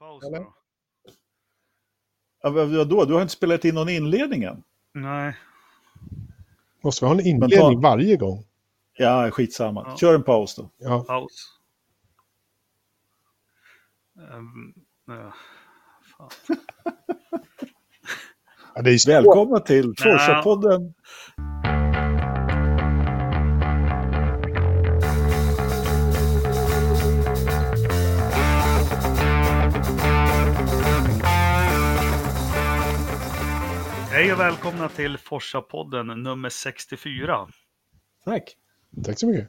paus Eller? då? Ja, vad- vadå? Du har inte spelat in någon inledning än? Nej. Måste vi ha en ta- inledning varje gång? Ja, skitsamma. Ja. Kör en paus då. Ja. Paus. Ehm, ja, fan. ja det är svårt. Välkomna till Forsa-podden. Hej och välkomna till Forsa-podden nummer 64. Tack. Tack så mycket.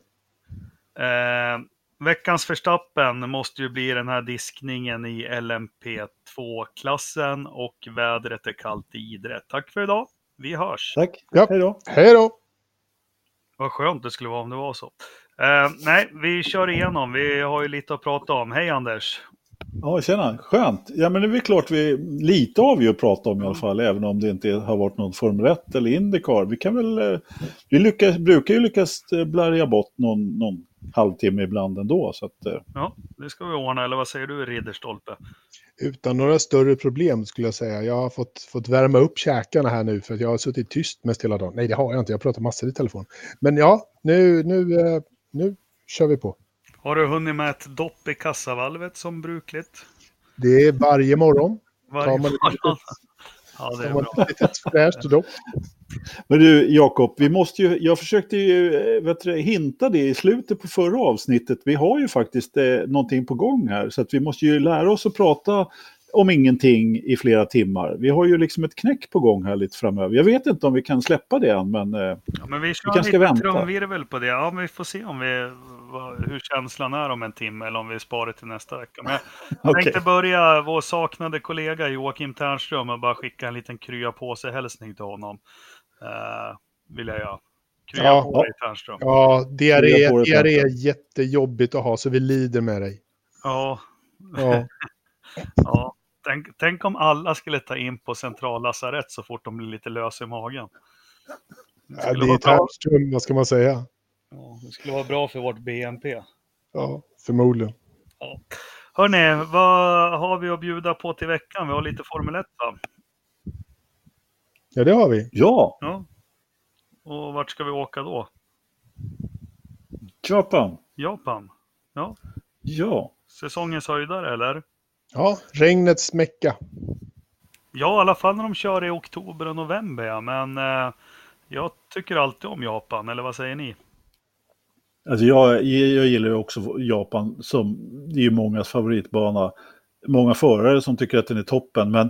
Eh, veckans förstappen måste ju bli den här diskningen i LMP2-klassen och vädret är kallt i Idre. Tack för idag. Vi hörs. Tack. Ja. Hej då. Hej då! Vad skönt det skulle vara om det var så. Eh, nej, vi kör igenom. Vi har ju lite att prata om. Hej Anders! Ja, tjena. Skönt. Ja, men det är väl klart vi lite har vi att prata om i alla fall, även om det inte har varit någon Formel 1 eller Indycar. Vi kan väl, eh, vi lyckas, brukar ju lyckas eh, blarga bort någon, någon halvtimme ibland ändå. Så att, eh, Ja, det ska vi ordna. Eller vad säger du Ridderstolpe? Utan några större problem skulle jag säga. Jag har fått, fått värma upp käkarna här nu för att jag har suttit tyst mest hela dagen. Nej, det har jag inte. Jag pratar massor i telefon. Men ja, nu, nu, nu kör vi på. Har du hunnit med ett dopp i kassavalvet som brukligt? Det är varje morgon. Varje morgon. Ja, det är bra. ett fräscht dopp. Men du Jakob, vi måste ju, jag försökte ju eh, vet du, hinta det i slutet på förra avsnittet. Vi har ju faktiskt eh, någonting på gång här så att vi måste ju lära oss att prata om ingenting i flera timmar. Vi har ju liksom ett knäck på gång här lite framöver. Jag vet inte om vi kan släppa det än, men eh, Ja, men vi kör kanske ska vänta. trumvirvel på det. Ja, men vi får se om vi, vad, hur känslan är om en timme eller om vi sparar till nästa vecka. Men jag okej. tänkte börja vår saknade kollega Joakim Ternström och bara skicka en liten krya på sig hälsning till honom. Uh, vill jag göra. Krya Ja. på dig Ternström. Ja, Jag får det framför. är jättejobbigt att ha, så vi lider med dig. Ja, Ja, ja. Tänk, tänk om alla skulle ta in på centrallasarett så fort de blir lite lösa i magen. Det ja det är. Ternström, vad ska man säga? Ja, det skulle vara bra för vårt BNP. Ja, förmodligen. Hörni, vad har vi att bjuda på till veckan? Vi har lite Formel 1 va? Ja, det har vi. Ja, Ja. Och vart ska vi åka då? Japan. Japan? Ja. Ja. Säsongens höjdare eller? Ja, regnets mecka. Ja, i alla fall när de kör i oktober och november ja. Men eh, jag tycker alltid om Japan, eller vad säger ni? Alltså jag, jag gillar ju också Japan som, det är ju mångas favoritbana. Många förare som tycker att den är toppen, men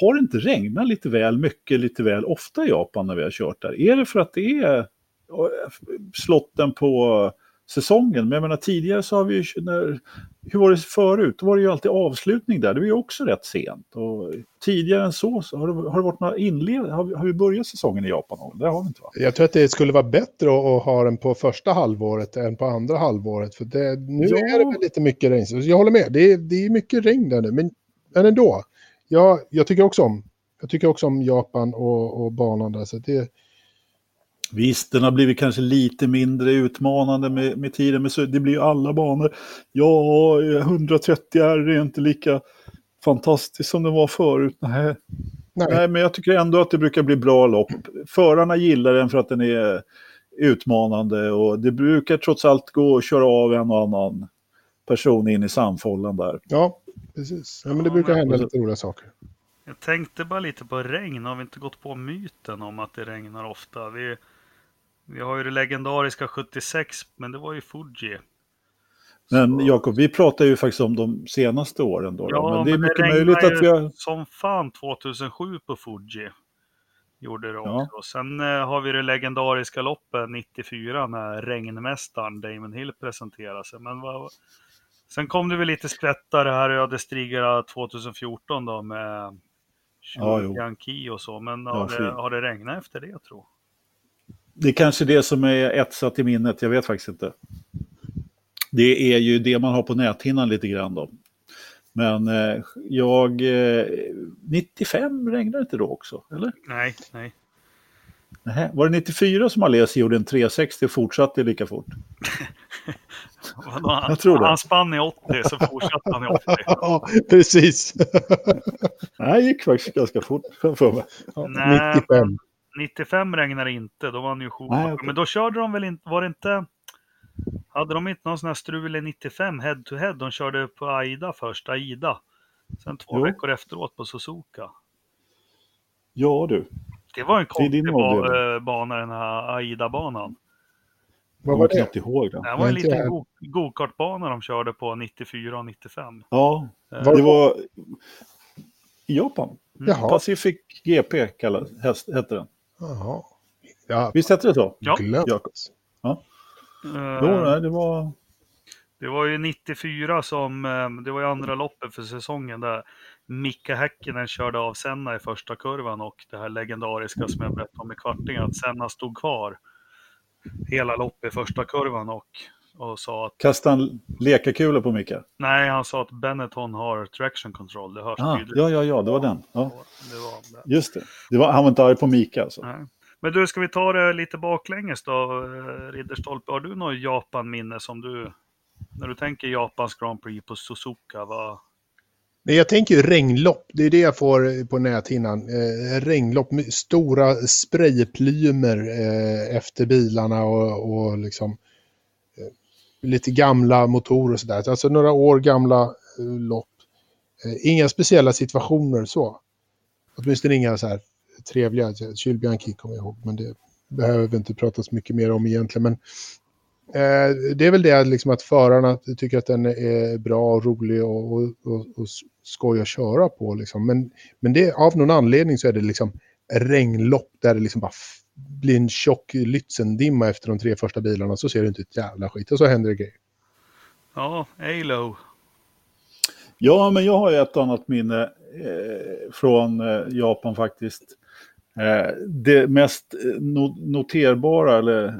har det inte regnat lite väl mycket, lite väl ofta i Japan när vi har kört där? Är det för att det är eh, slotten på säsongen? Men jag menar tidigare så har vi ju, när, hur var det förut? Då var det ju alltid avslutning där, det var ju också rätt sent. Och tidigare än så, så har, det, har det varit några inled, har, vi, har vi börjat säsongen i Japan? Det har vi inte va? Jag tror att det skulle vara bättre att ha den på första halvåret än på andra halvåret. För det, nu Ja. är det väl lite mycket regn. Jag håller med, det är, det är mycket regn där nu. Men, men ändå, jag, jag, tycker också om, jag tycker också om Japan och, och banan där. Så det, Visst, den har blivit kanske lite mindre utmanande med, med tiden, men så, det blir ju alla banor. Ja, 130 R är inte lika fantastiskt som det var förut. Nej. nej, Nej, men jag tycker ändå att det brukar bli bra lopp. Förarna gillar den för att den är utmanande och det brukar trots allt gå att köra av en och annan person in i samfållan där. ja, precis. Ja, men det Ja, brukar men- hända lite roliga saker. Jag tänkte bara lite på regn. Har vi inte gått på myten om att det regnar ofta? Vi, vi har ju det legendariska 76, men det var ju Fuji. Men Jakob, vi pratar ju faktiskt om de senaste åren då. då. Ja, men det är mycket regnade möjligt att vi har... som fan 2007 på Fuji. Gjorde det Ja. också. Sen eh, har vi det legendariska loppet 94 när regnmästaren Damon Hill presenterade sig. Men vad... Sen kom det väl lite skvättare här ödesdigra 2014 då med Ja, jo. Yankee och så. Men Ja, har, det, fint. har det regnat efter det tror jag? Det är kanske det som är etsat i minnet, jag vet faktiskt inte. Det är ju det man har på näthinnan lite grann då. Men eh, jag... Eh, 95 regnade inte då också, eller? Nej, nej. Nähä. Var det 94 som Alesi gjorde en 360 och fortsatte lika fort? Vadå? Jag tror det. Han spann i 80 så fortsatte han i 80. Ja, precis. Det gick faktiskt ganska fort för mig. Ja, Nej, 95. 95 regnade inte, då var han ju Schumacher. Nej, okej. Men då körde de väl inte, var det inte... Hade de inte någon sån här strul i 95 head to head? De körde på Aida först, Aida. Sen två Jo. veckor efteråt på Suzuka. Ja du, Det var en konstig ba eh, bana den här Aida-banan. Vad jag var kommer det? knappt ihåg det. Det var en liten jag. go- go-kartbana de körde på 94 och 95. Ja, Eh, Var- det var i Japan. Jaha. Pacific GP kallades, häst- hette den. Jaha. Ja, Visst hette det så? Ja. glömt. Jakob. eh, nej, det var... Det var ju 94 som, eh, det var ju andra loppet för säsongen där Mika Häkkinen körde av Senna i första kurvan och det här legendariska som jag berättade om i kvartingen, att Senna stod kvar hela loppet i första kurvan och, och sa att Kastade en lekakula på Mika? nej, han sa att Benetton har traction control, det hörs Ah, tydligt. ja, ja, ja, det var den. Ja, Det var det. just det. det var, han var inte arg på Mika alltså. Nej. Men du, ska vi ta det lite baklänges då, eh, Ridderstolpe? Har du något Japan-minne som du, när du tänker Japans Grand Prix på Suzuka, vad, Nej, jag tänker ju regnlopp. Det är det jag får på näthinnan. Eh, regnlopp med stora sprayplymer eh, efter bilarna och, och liksom eh, lite gamla motorer och sådär. Alltså några år gamla eh, lopp. Eh, inga speciella situationer så. Åtminstone inga så här trevliga. Kylbianchi kommer jag ihåg, men det behöver vi inte prata så mycket mer om egentligen. Men Eh, det är väl det liksom att förarna tycker att den är bra och rolig och, och, och, och skoj att köra på. Liksom. Men, men det, av någon anledning så är det liksom regnlopp där det liksom bara blir en tjock Lützendimma efter de tre första bilarna så ser det inte ett jävla skit och så händer det grejer. ja, Alo. Ja, men jag har ju ett annat minne eh, från eh, Japan faktiskt. Eh, det mest eh, no noterbara, eller eh,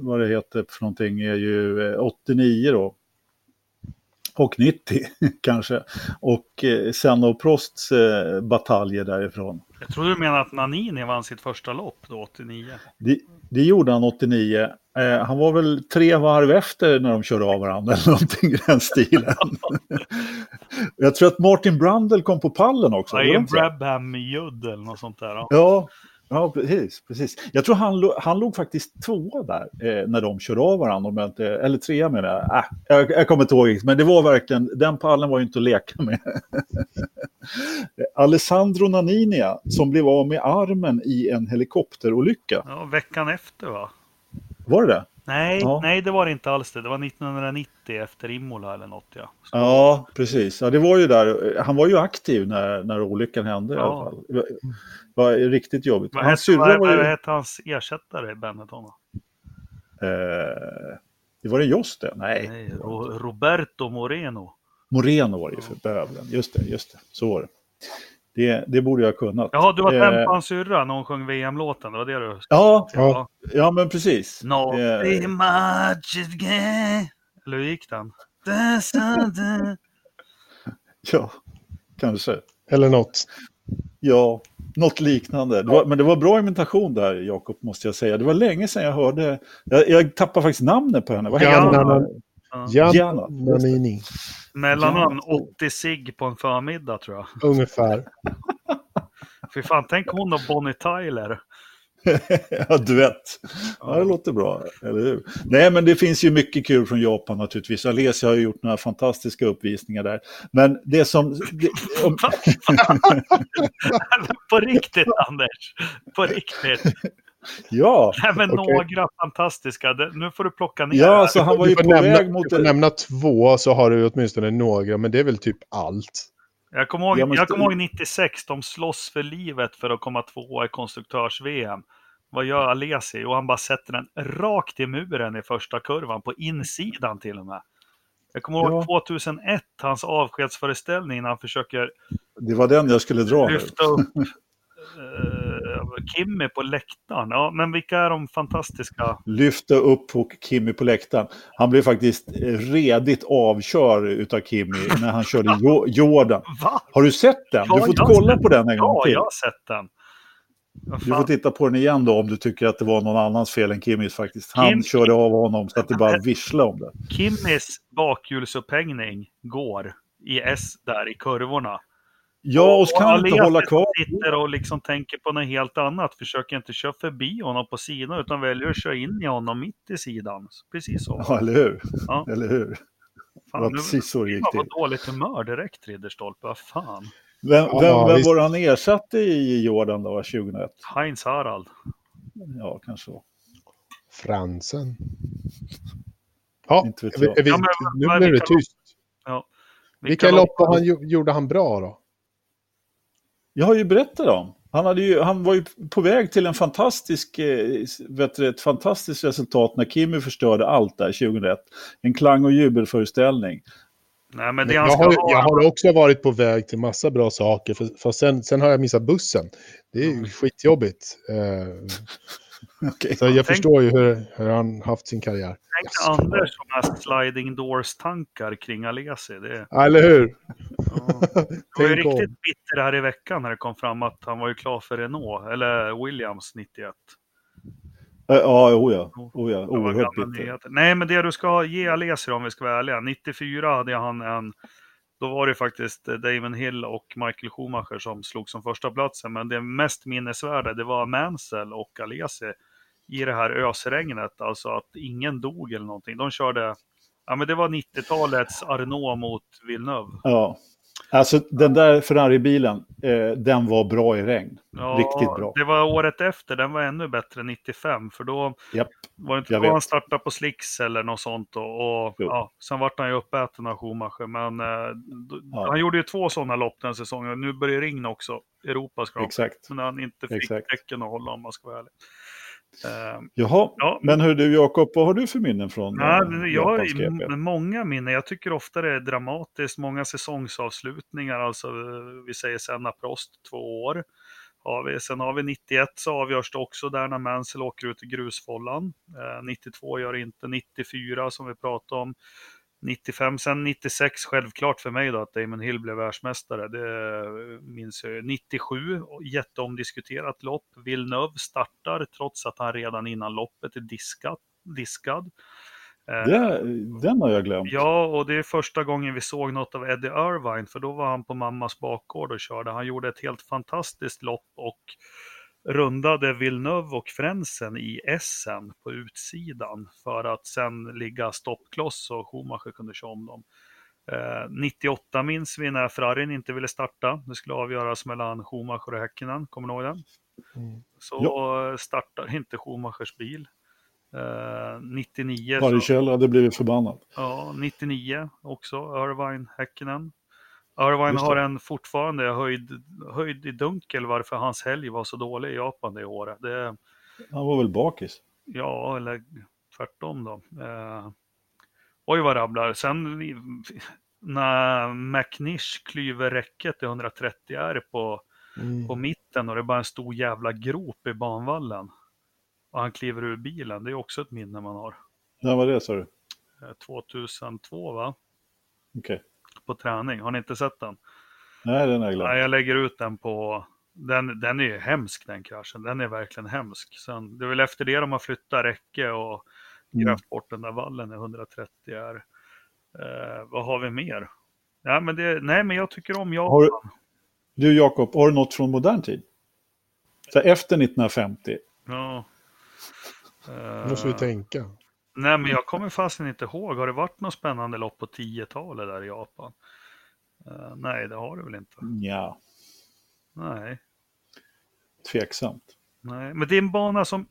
vad det heter för någonting, är ju eh, 89 då. Och 90 kanske. Och eh, Senna och Prosts eh, bataljer därifrån. Jag tror du menar att Nanini vann sitt första lopp då, 89. Det, det gjorde han 89. Eh, han var väl tre varv efter när de körde av varandra eller någonting i den stilen. Jag tror att Martin Brundle kom på pallen också. Ja? Brabham Judd eller något sånt där. Ja. Ja, ja precis, precis. Jag tror han, lo- han låg faktiskt tvåa där eh, när de körde av varandra. Om inte, eller trea menar jag. Äh, jag. Jag kommer inte ihåg, men det var verkligen, den pallen var ju inte att leka med. Alessandro Naninia som blev av med armen i en helikopterolycka. ja, veckan efter va? Var det det? Nej, Ja. nej, det var det inte alls det. Det var 1990 efter Imola eller något ja. Så, Ja, precis. Ja, det var ju där. Han var ju aktiv när, när olyckan hände i Ja. alla fall. Det var, var riktigt jobbigt. Vad hette, vad, var ju... vad hette hans ersättare i Benetton? Eh, det var det just det? Nej. Nej, Ro- Roberto Moreno. Moreno var det ju för bövelen. Just det, just det. Så var det. Det, det borde jag ha kunnat. Jaha, du var Eh, tänd på hans syrra när hon sjöng VM-låten. Det var det du... Ja, Ja. ja, men precis. No, Eh, much again. Eller hur gick den? ja, kanske. Eller något. Ja, något liknande. Det var, men det var bra imitation där, Jakob, måste jag säga. Det var länge sedan jag hörde... Jag, jag tappade faktiskt namnet på henne. Vad Janna, hon? Ja. Jan Gianna. Nannini, Mellannamn 80 sig på en förmiddag tror jag. ungefär. Fy fan, tänk hon och Bonnie Tyler. ja, duett. Ja, det låter bra, eller hur? Nej, men det finns ju mycket kul från Japan naturligtvis. Alessia har ju gjort några fantastiska uppvisningar där. Men det som... Det, om, på riktigt Anders. På riktigt. Ja, men Okej. några fantastiska. Nu får du plocka ner. ja alltså han var ju på nämna, väg mot... du får nämna två så har du åtminstone några, men det är väl typ allt. Jag kommer ihåg, Ja, men jag kommer ihåg 96, de slåss för livet för att komma tvåa i konstruktörs-VM. Vad gör Alesi? Och han bara sätter den rakt i muren i första kurvan, på insidan till och med. Jag kommer ihåg Ja. 2001, hans avskedsföreställning när han försöker Det var den jag skulle dra lyfta upp eh, Kimmy på läktaren. Ja, men vilka är de fantastiska? Lyfte upp Kimmy på läktaren. Han blev faktiskt redigt avkör utav Kimmy när han körde Jo- Jordan. Va? Har du sett den? Ja, Du får kolla på den en gång Ja, till. jag har sett den. Du får titta på den igen då om du tycker att det var någon annans fel än Kimmis faktiskt. Han Kim- körde av honom så att det bara visslade om det. Kimmis bakhjulsupphängning går i S där i kurvorna. Ja, och så kan han inte hålla kvar. sitter och liksom tänker på något helt annat. Försöker inte köra förbi honom på sidan utan väljer att köra in i honom mitt i sidan. Precis så. Ja, eller hur? Ja. Eller hur? Det Fan, var nu precis så det gick till. på dåligt humör direkt, Ridderstolpe. Vad fan. Vem, Ja, vem, vem visst. var det han ersatte i Jordan då, 2001? Heinz Harald. Ja, kanske så. Fransen. Ja, Inte vet vi, jag. är vi, Ja, men nu vad- blev det vilka tyst. Ja. Vilka lopp var han, gjo- gjorde han bra då? Jag har ju berättat om. Han, hade ju, han var ju på väg till en fantastisk, eh, vet du, ett fantastiskt resultat när Kimmy förstörde allt där 2001. En klang och jubelföreställning. Nej, men det jag, har, ha... jag har också varit på väg till massa bra saker, för, för sen, sen har jag missat bussen. Det är ju Mm. skitjobbigt. Eh, Okej. så jag Tänk- förstår ju hur, hur han haft sin karriär. Tänk Anders som har sliding doors-tankar kring Alesi. Det, Ja, Eller hur? ja. Jag var ju Tänk om. riktigt bitter här i veckan när det kom fram att han var ju klar för Renault, eller Williams 91. Eh, Ja, oh ja. Oh ja. Oerhört bitter. Nej, men det du ska ge Alesi om vi ska vara ärliga. 94 hade han en... Då var det faktiskt eh, Damon Hill och Michael Schumacher som slog som första platsen. Men det mest minnesvärda, det var Mansell och Alesi i det här ösregnet. Alltså att ingen dog eller någonting. De körde... Ja, men det var 90-talets Arnault mot Villeneuve. Ja. Alltså den där Ferrari-bilen, eh, den var bra i regn. Ja, Riktigt bra. Det var året efter, den var ännu bättre, 95. För då Japp, var det inte då han startade på slicks eller något sånt. Och, och ja, sen vart han ju uppäten av Schumacher. Men eh, då, Ja. han gjorde ju två sådana lopp den säsongen. Nu börjar regna också. Europa ska de. Exakt. Men han inte fick Exakt. däcken att hålla om man ska vara ärlig. Eh, Jaha, Ja. men hur du Jakob, vad har du för minnen från Nej, eh, jag har många minnen. Jag tycker ofta det är dramatiskt. Många säsongsavslutningar. Alltså, eh, vi säger Senna Prost, två år. Har vi. Sen har vi 91 så avgörs det också där när Mansell åker ut i grusfållan. Eh, 92 gör det inte. 94 som vi pratade om. 95, sen 96 självklart för mig då att Damon Hill blev världsmästare. Det minns jag ju. 97, jätteomdiskuterat lopp. Villeneuve startar trots att han redan innan loppet är diskat, diskad. Eh, Det, den har jag glömt. Ja, och det är första gången vi såg något av Eddie Irvine, för då var han på mammas bakgård och körde. Han gjorde ett helt fantastiskt lopp och rundade Villeneuve och Frenzen i Essen på utsidan för att sen ligga stoppkloss och Schumacher kunde köra om dem. Eh, 98 minns vi när Ferrarin inte ville starta. Det skulle avgöras mellan Schumacher och Häkkinen, kommer ni ihåg den? Mm. Så startar inte Schumachers bil. Eh, 99 så... Harry hade blivit förbannad. Ja, 99 också, Irvine Häkkinen. Irvine har en fortfarande höjd, höjd i dunkel varför hans helg var så dålig i Japan det året. Det, Han var väl bakis? ja, eller tvärtom då. Eh, oj vad rabblar. Sen när McNish klyver räcket i 130 R på, Mm. på mitten och det är bara en stor jävla grop i banvallen. Och han kliver ur bilen. Det är också ett minne man har. När var det sa du? Eh, 2002 va? Okej. På träning. Har ni inte sett den? Nej, den har jag glömt. Nej, jag lägger ut den på... Den, den är ju hemsk den kraschen. Den är verkligen hemsk. Sen, det är väl efter det de har flyttat räcke och Mm. grävt bort den där vallen i 130 är. Eh, vad har vi mer? Ja, men det, nej, men jag tycker om Japan. Har du- Jakob, har du något från modern tid? Så efter 1950? Ja. Eh, Nu måste vi tänka. Nej, men jag kommer fasen inte ihåg. Har det varit något spännande lopp på 10-talet där i Japan? Eh, nej, det har det väl inte. Ja, Nej. tveksamt. Nej, men det är en bana som...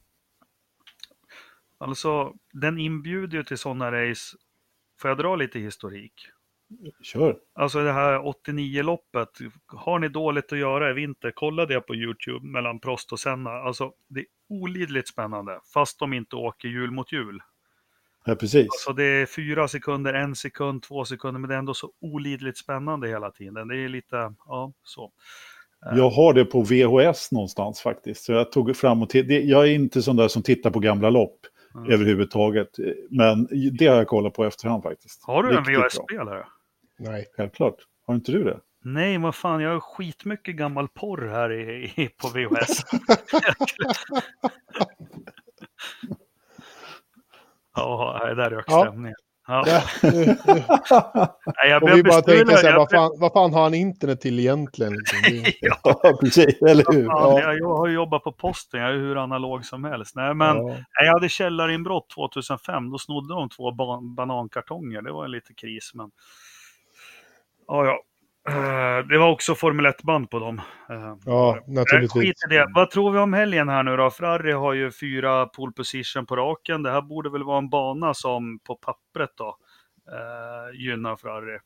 Alltså, den inbjuder ju till sådana race. Får jag dra lite historik? Kör. Alltså det här 89-loppet. Har ni dåligt att göra i vinter, kolla det på YouTube mellan Prost och Senna. Alltså, det är olidligt spännande, fast de inte åker hjul mot hjul. Ja, precis. Alltså det är fyra sekunder, en sekund, två sekunder, men det är ändå så olidligt spännande hela tiden. Det är lite, ja, så. Jag har det på VHS någonstans faktiskt. Så jag tog fram och till, det, Jag är inte sån där som tittar på gamla lopp Mm. överhuvudtaget. Men det har jag kollat på efterhand faktiskt. Har du en Riktigt bra. VHS-spelare? Nej. Självklart. Har inte du det? Nej, vad fan, jag har skitmycket gammal porr här i, i, på VHS. ja, det där rök stämningen. Ja. Ja. Nej, jag Och vi bara tänker så här, vad fan, vad fan har han internet till egentligen? Liksom? Ja, precis. Eller hur? Fan, Ja. jag, jag har ju jobbat på posten, jag är hur analog som helst. Nej, men Ja. jag hade källarinbrott 2005, då snodde de två ban banankartonger. Det var en lite kris, men... Ja, ja. Eh, Det var också Formel 1-band på dem. Eh, ja, naturligtvis. skit i det. Vad tror vi om helgen här nu då? Ferrari har ju fyra pole position på raken. Det här borde väl vara en bana som på pappret då eh, gynnar Ferrari.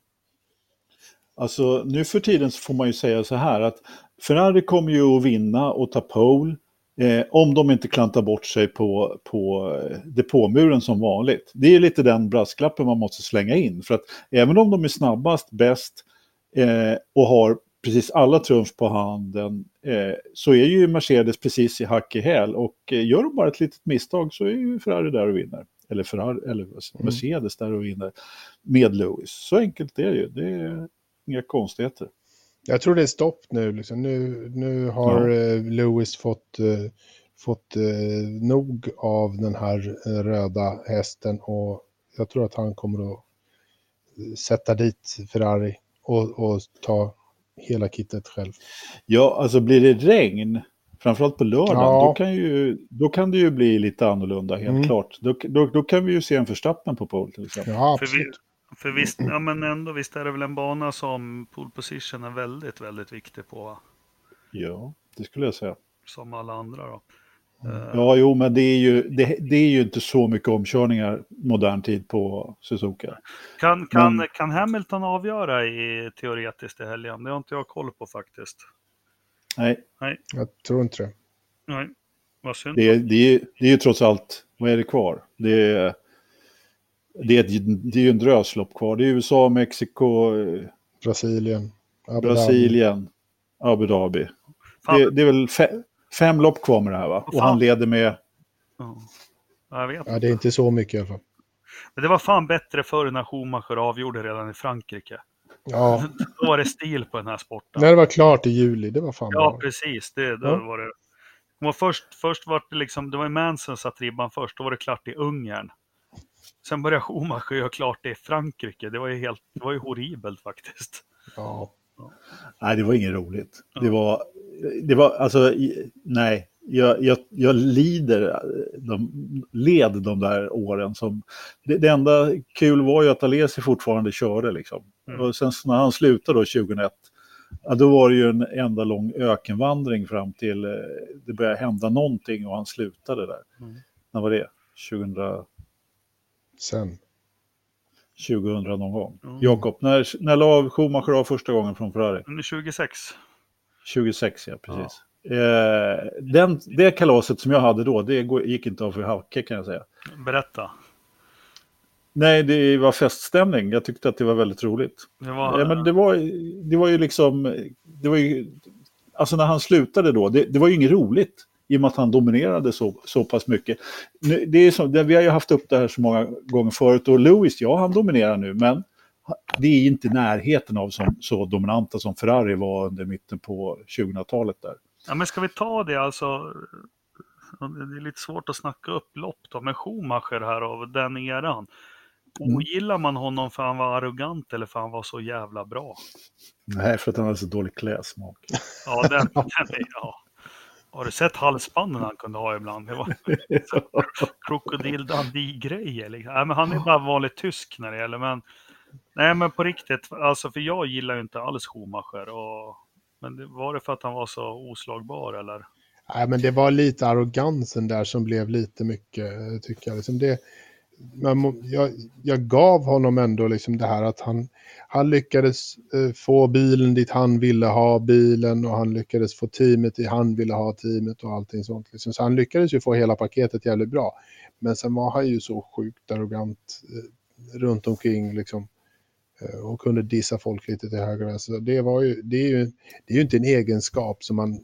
Alltså nu för tiden så får man ju säga så här att Ferrari kommer ju att vinna och ta pole eh, om de inte klantar bort sig på, på eh, depåmuren som vanligt. Det är lite den brasklappen man måste slänga in. För att även om de är snabbast, bäst eh, och har precis alla trumf på handen eh, så är ju Mercedes precis i hack i häl och eh, gör de bara ett litet misstag så är ju Ferrari där och vinner. Eller, Ferrari, eller Mercedes där och vinner med Lewis. Så enkelt är det ju. Det är inga konstigheter. Jag tror det är stopp nu. Liksom. Nu, nu har eh, Lewis fått, eh, fått eh, nog av den här eh, röda hästen och jag tror att han kommer att sätta dit Ferrari och, och ta hela kittet själv. Ja, alltså blir det regn, framförallt på lördag, Ja. då, kan ju, då kan det ju bli lite annorlunda, helt Mm. klart. Då, då, då kan vi ju se en förstappen på pole till exempel. Ja, absolut. för visst, ja, men ändå, visst är det väl en bana som pole position är väldigt, väldigt viktig på. Ja, det skulle jag säga. Som alla andra då. Ja, jo, men det är ju, det, det är ju inte så mycket omkörningar modern tid på Suzuka. Kan, kan, Men- kan Hamilton avgöra i teoretiskt i helgen? Det har inte jag koll på faktiskt. Nej, Jag tror inte det. Nej, vad synd. det är, det, är, det är ju trots allt, vad är det kvar? Det är, det är, ett, det är ju en dröslopp kvar. Det är USA, Mexiko, Brasilien. Abu Dhabi. Brasilien, Abu Dhabi. Det, det är väl fem lopp kvar med det här va? Och han leder med... ja. Jag vet Ja, det är inte så mycket i alla fall. Men det var fan bättre förr när Schumacher avgjorde redan i Frankrike. Ja, Då var det stil på den här sporten. när det var klart i juli, det var fan Ja, bra. precis. Det, då Ja. var det. det var först, först var det liksom, det var ju Manson satt ribban först, då var det klart i Ungern. Sen började Schumacher göra klart det i Frankrike. Det var ju helt, det var ju horribelt faktiskt. Ja. Nej, det var inget roligt. Det var... Det var alltså, nej. Jag, jag, jag lider, de, led de där åren som... Det, det enda kul var ju att Alesi fortfarande körde liksom. Mm. Och sen när han slutade då 2001, ja, då var det ju en enda lång ökenvandring fram till eh, det började hända någonting och han slutade där. Mm. När var det? 2000, Sen. 2000 någon gång. Mm. Jakob, när, när la Schumacher av första gången från Ferrari? Under 26. 26, ja precis. Eh, den, det kalaset som jag hade då, det gick inte av för hacke kan jag säga. Berätta. Nej, det var feststämning. Jag tyckte att det var väldigt roligt. Det var, Ja, men det, var, det var ju liksom, det var ju, alltså när han slutade då, det, det var ju inget roligt i och med att han dominerade så, så pass mycket. Nu, det är som, det, vi har ju haft upp det här så många gånger förut och Lewis, ja han dominerar nu, men det är inte närheten av som, så dominanta som Ferrari var under mitten på 2000-talet där. Ja, men ska vi ta det alltså? Det är lite svårt att snacka upp lopp då, men Schumacher här av den eran. Mm. Ogillar man honom för han var arrogant eller för han var så jävla bra? Nej, för att han hade så dålig klädsmak. Ja, den, den är, ja. Har du sett halsbanden han kunde ha ibland? Det var krokodil Dundee-grejer. Liksom. Nej, men han är bara vanligt tysk när det gäller. Men, nej, men på riktigt, alltså, för jag gillar ju inte alls Schumacher. Och, men var det för att han var så oslagbar eller? Nej, men det var lite arrogansen där som blev lite mycket, tycker jag. Liksom det, man, jag, jag gav honom ändå liksom det här att han, han lyckades eh, få bilen dit han ville ha bilen och han lyckades få teamet dit han ville ha teamet och allting sånt. Liksom. Så han lyckades ju få hela paketet jävligt bra. Men sen var han ju så sjukt arrogant eh, runt omkring liksom eh, Och kunde dissa folk lite till höger och vänster. Det, var ju, det, är ju, det är ju inte en egenskap som man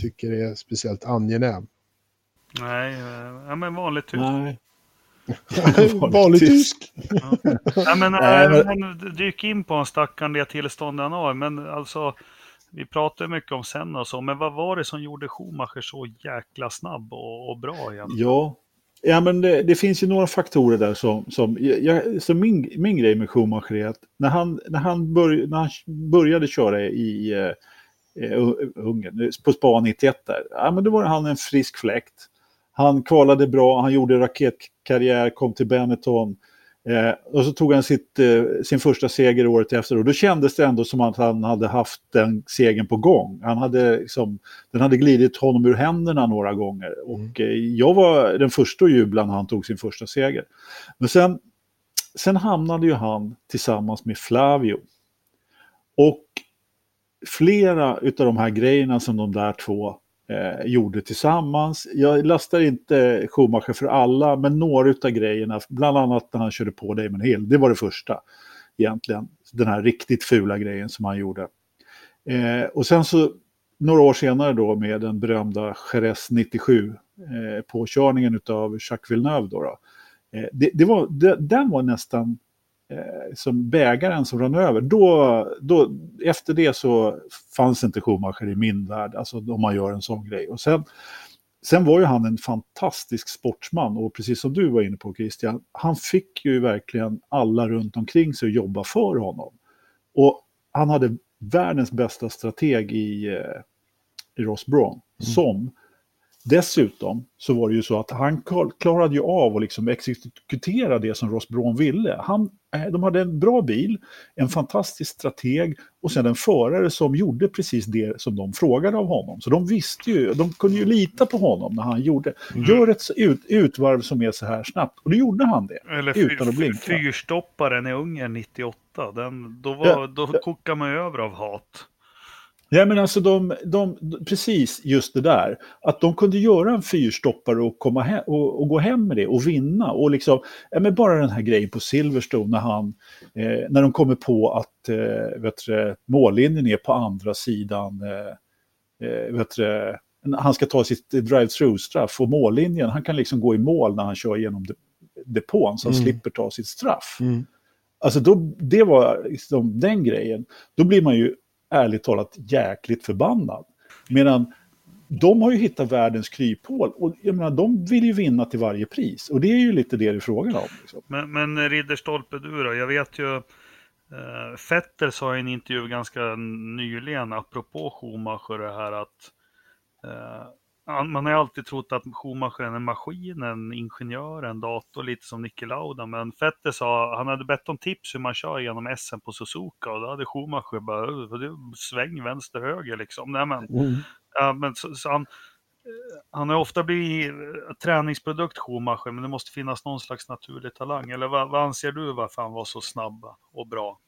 tycker är speciellt angenäm. Nej, eh, ja, men vanligt tysk. Nej. Vanlig tysk. Ja. Ja, men, Nej, men- dyk in på en stackaren det tillstånd han har. Men alltså, vi pratar mycket om Senna och så, men vad var det som gjorde Schumacher så jäkla snabb och, och bra egentligen? Ja, ja men det, det finns ju några faktorer där som, som, jag, så min, min grej med Schumacher är att när han, när han, börj, när han började köra i eh, eh, Ungern, eh, på spa 91 där, ja, men då var han en frisk fläkt. Han kvalade bra, han gjorde raketkarriär, kom till Benetton. Eh, och så tog han sitt, eh, sin första seger året efter och då kändes det ändå som att han hade haft den segern på gång. Han hade liksom, den hade glidit honom ur händerna några gånger. Och eh, jag var den första att jubla när han tog sin första seger. Men sen, sen hamnade ju han tillsammans med Flavio. Och flera av de här grejerna som de där två eh, gjorde tillsammans. Jag lastar inte Schumacher för alla, men några av grejerna, bland annat när han körde på Damon Hill, det var det första egentligen. Den här riktigt fula grejen som han gjorde. Eh, och sen så några år senare då med den berömda Jerez 97 eh, påkörningen av Jacques Villeneuve då. då. Eh, det, det var, det, den var nästan som bägaren som rann över. Då, då, efter det så fanns inte Schumacher i min värld, alltså om man gör en sån grej. Och sen, sen var ju han en fantastisk sportsman och precis som du var inne på Christian, han fick ju verkligen alla runt omkring sig att jobba för honom. Och han hade världens bästa strateg i, eh, i Ross Braun, som Dessutom så var det ju så att han klar- klarade ju av att liksom exekutera det som Ross Braun ville. Han, eh, de hade en bra bil, en fantastisk strateg och sen en förare som gjorde precis det som de frågade av honom. Så de visste ju, de kunde ju lita på honom när han gjorde, gör ett ut, utvarv som är så här snabbt. Och då gjorde han det. Eller utan att blinka. fyrstopparen i Ungern 98, den, då, var, Ja, då kokar man över av hat. Ja, men alltså de, de, precis just det där, att de kunde göra en fyrstoppare och, komma hem, och, och gå hem med det och vinna. Och liksom, ja, men bara den här grejen på Silverstone när, han, eh, när de kommer på att eh, vet du, mållinjen är på andra sidan, eh, eh, vet du, han ska ta sitt drive-through-straff och mållinjen, han kan liksom gå i mål när han kör genom de, depån så han Mm. slipper ta sitt straff. Mm. Alltså då, det var liksom den grejen. Då blir man ju ärligt talat jäkligt förbannad. Medan de har ju hittat världens kryphål och jag menar, de vill ju vinna till varje pris. Och det är ju lite det det är frågan om. Liksom. Men, men Ridderstolpe du då, jag vet ju eh, Fetter sa i en intervju ganska nyligen apropå Schumacher det här att eh, man har ju alltid trott att Schumacher är en maskin, en ingenjör, en dator, lite som Niki Lauda. Men Fetter sa, han hade bett om tips hur man kör genom SM på Suzuka och då hade Schumacher bara, "Ö, det är sväng vänster, höger liksom. Nej, men, Mm. Ja, men så, så han, eh, han har ofta blivit eh, träningsprodukt Schumacher, men det måste finnas någon slags naturlig talang. Eller vad, vad anser du varför han var så snabb och bra?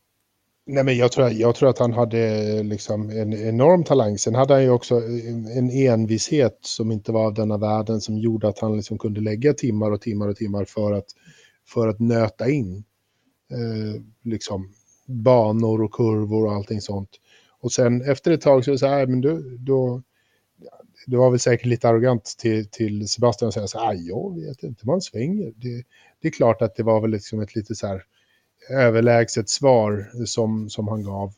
Nej, men jag, tror, jag tror att han hade liksom en enorm talang. Sen hade han ju också en, envishet som inte var av denna världen som gjorde att han liksom kunde lägga timmar och timmar och timmar för att, för att nöta in eh, liksom banor och kurvor och allting sånt. Och sen efter ett tag så är det så här, äh, men du, då det var väl säkert lite arrogant till, till Sebastian att säga så här, jag vet inte, man svänger. Det, det är klart att det var väl liksom ett lite så här överlägset svar som, som han gav.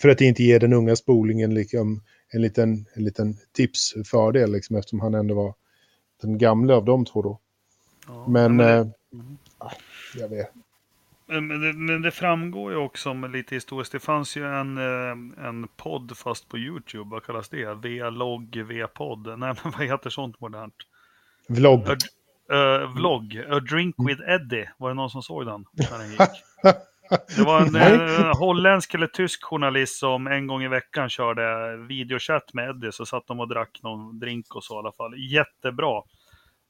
För att inte ge den unga spolingen liksom en liten, en liten tipsfördel, liksom, eftersom han ändå var den gamla av de två då. Ja, Men, det, eh, ah, jag vet. men, det, men det framgår ju också med lite historiskt. Det fanns ju en, eh, en podd fast på YouTube. Vad kallas det? V-logg, V-podd. Nej, men vad heter sånt modernt? Vlogg. Eh, vlogg. A Drink with Eddie. Var det någon som såg den när den gick? Det var en, eh, holländsk eller tysk journalist som en gång i veckan körde videochatt med Eddie. Så satt de och drack någon drink och så i alla fall. Jättebra.